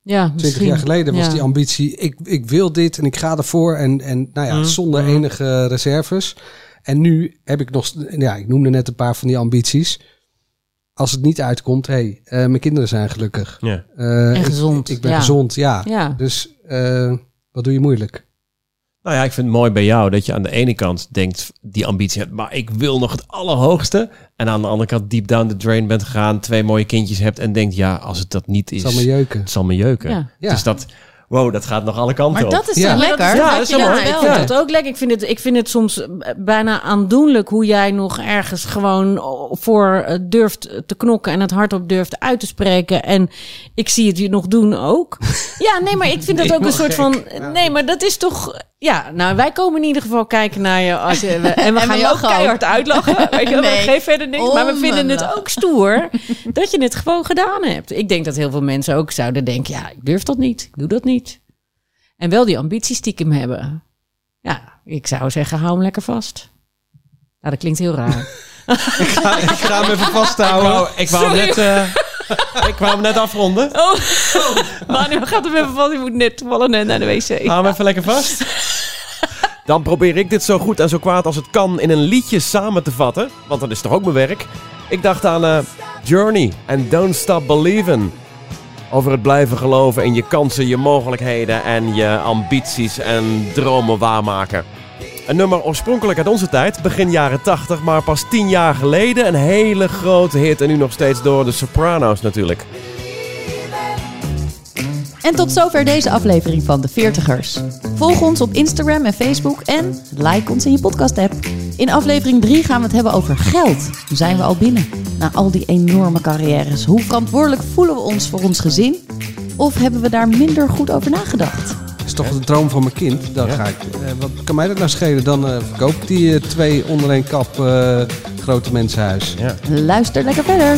Speaker 5: ja
Speaker 3: Twintig
Speaker 5: misschien.
Speaker 3: jaar geleden was
Speaker 5: Ja.
Speaker 3: die ambitie, ik, ik wil dit en ik ga ervoor. En, en nou ja,
Speaker 2: Mm.
Speaker 3: zonder
Speaker 2: Mm.
Speaker 3: enige reserves. En nu heb ik nog, ja, ik noemde net een paar van die ambities. Als het niet uitkomt, hé, hey, eh, mijn kinderen zijn gelukkig.
Speaker 2: Ja.
Speaker 3: Eh, ik-
Speaker 5: gezond,
Speaker 3: Ik, ben
Speaker 5: ja.
Speaker 3: gezond, ja.
Speaker 5: Ja.
Speaker 3: Dus eh, wat doe je moeilijk?
Speaker 2: Nou ja, ik vind het mooi bij jou dat je aan de ene kant denkt, die ambitie hebt, maar ik wil nog het allerhoogste. En aan de andere kant deep down the drain bent gegaan, twee mooie kindjes hebt en denkt, ja, als het dat niet is,
Speaker 3: Het zal me jeuken.
Speaker 2: het zal me jeuken.
Speaker 5: Ja.
Speaker 3: Ja.
Speaker 2: Dus dat, wow, dat gaat nog alle kanten
Speaker 4: Maar
Speaker 2: op.
Speaker 4: dat is
Speaker 3: Ja.
Speaker 4: lekker?
Speaker 2: Ja, dat is
Speaker 4: je
Speaker 2: wel
Speaker 4: dat
Speaker 2: mooi.
Speaker 5: ik vind het ook lekker. Ik vind het, ik vind het soms eh, bijna aandoenlijk hoe jij nog ergens gewoon voor eh, durft te knokken en het hardop durft uit te spreken. En ik zie het je nog doen ook. Ja, nee, maar ik vind dat ook een soort van. Nee, maar dat is toch. Ja, nou, wij komen in ieder geval kijken naar je. Als je en we
Speaker 4: En
Speaker 5: gaan
Speaker 4: we
Speaker 5: je ook keihard uitlachen. Weet je, wel,
Speaker 4: Nee.
Speaker 5: we geven verder niks. Maar we vinden het ook stoer dat je het gewoon gedaan hebt. Ik denk dat heel veel mensen ook zouden denken: ja, ik durf dat niet. Ik doe dat niet. En wel die ambitie stiekem hebben. Ja, ik zou zeggen, hou hem lekker vast. Nou, dat klinkt heel raar.
Speaker 2: ik, ga, ik ga hem even vasthouden. Ik wou, ik wou, hem net, eh, ik wou hem net afronden.
Speaker 5: Oh, maar nu gaat hem even vast. Je moet net toevallig net naar de wc.
Speaker 2: Hou hem even lekker vast. Dan probeer ik dit zo goed en zo kwaad als het kan in een liedje samen te vatten. Want dat is toch ook mijn werk. Ik dacht aan eh, Journey en Don't Stop Believing. Over het blijven geloven in je kansen, je mogelijkheden en je ambities en dromen waarmaken. Een nummer oorspronkelijk uit onze tijd, begin jaren 80, maar pas 10 jaar geleden een hele grote hit en nu nog steeds door de Sopranos natuurlijk.
Speaker 6: En tot zover deze aflevering van De Veertigers. Volg ons op Instagram en Facebook en like ons in je podcast-app. In aflevering 3 gaan we het hebben over geld. Hoe zijn we al binnen? Na al die enorme carrières. Hoe verantwoordelijk voelen we ons voor ons gezin? Of hebben we daar minder goed over nagedacht?
Speaker 3: Dat is toch een droom van mijn kind. Dan ga ik, eh, wat kan mij dat nou schelen? Dan eh, verkoop ik die eh, twee onder één kap eh, grote mensenhuis.
Speaker 2: Ja.
Speaker 6: Luister lekker verder.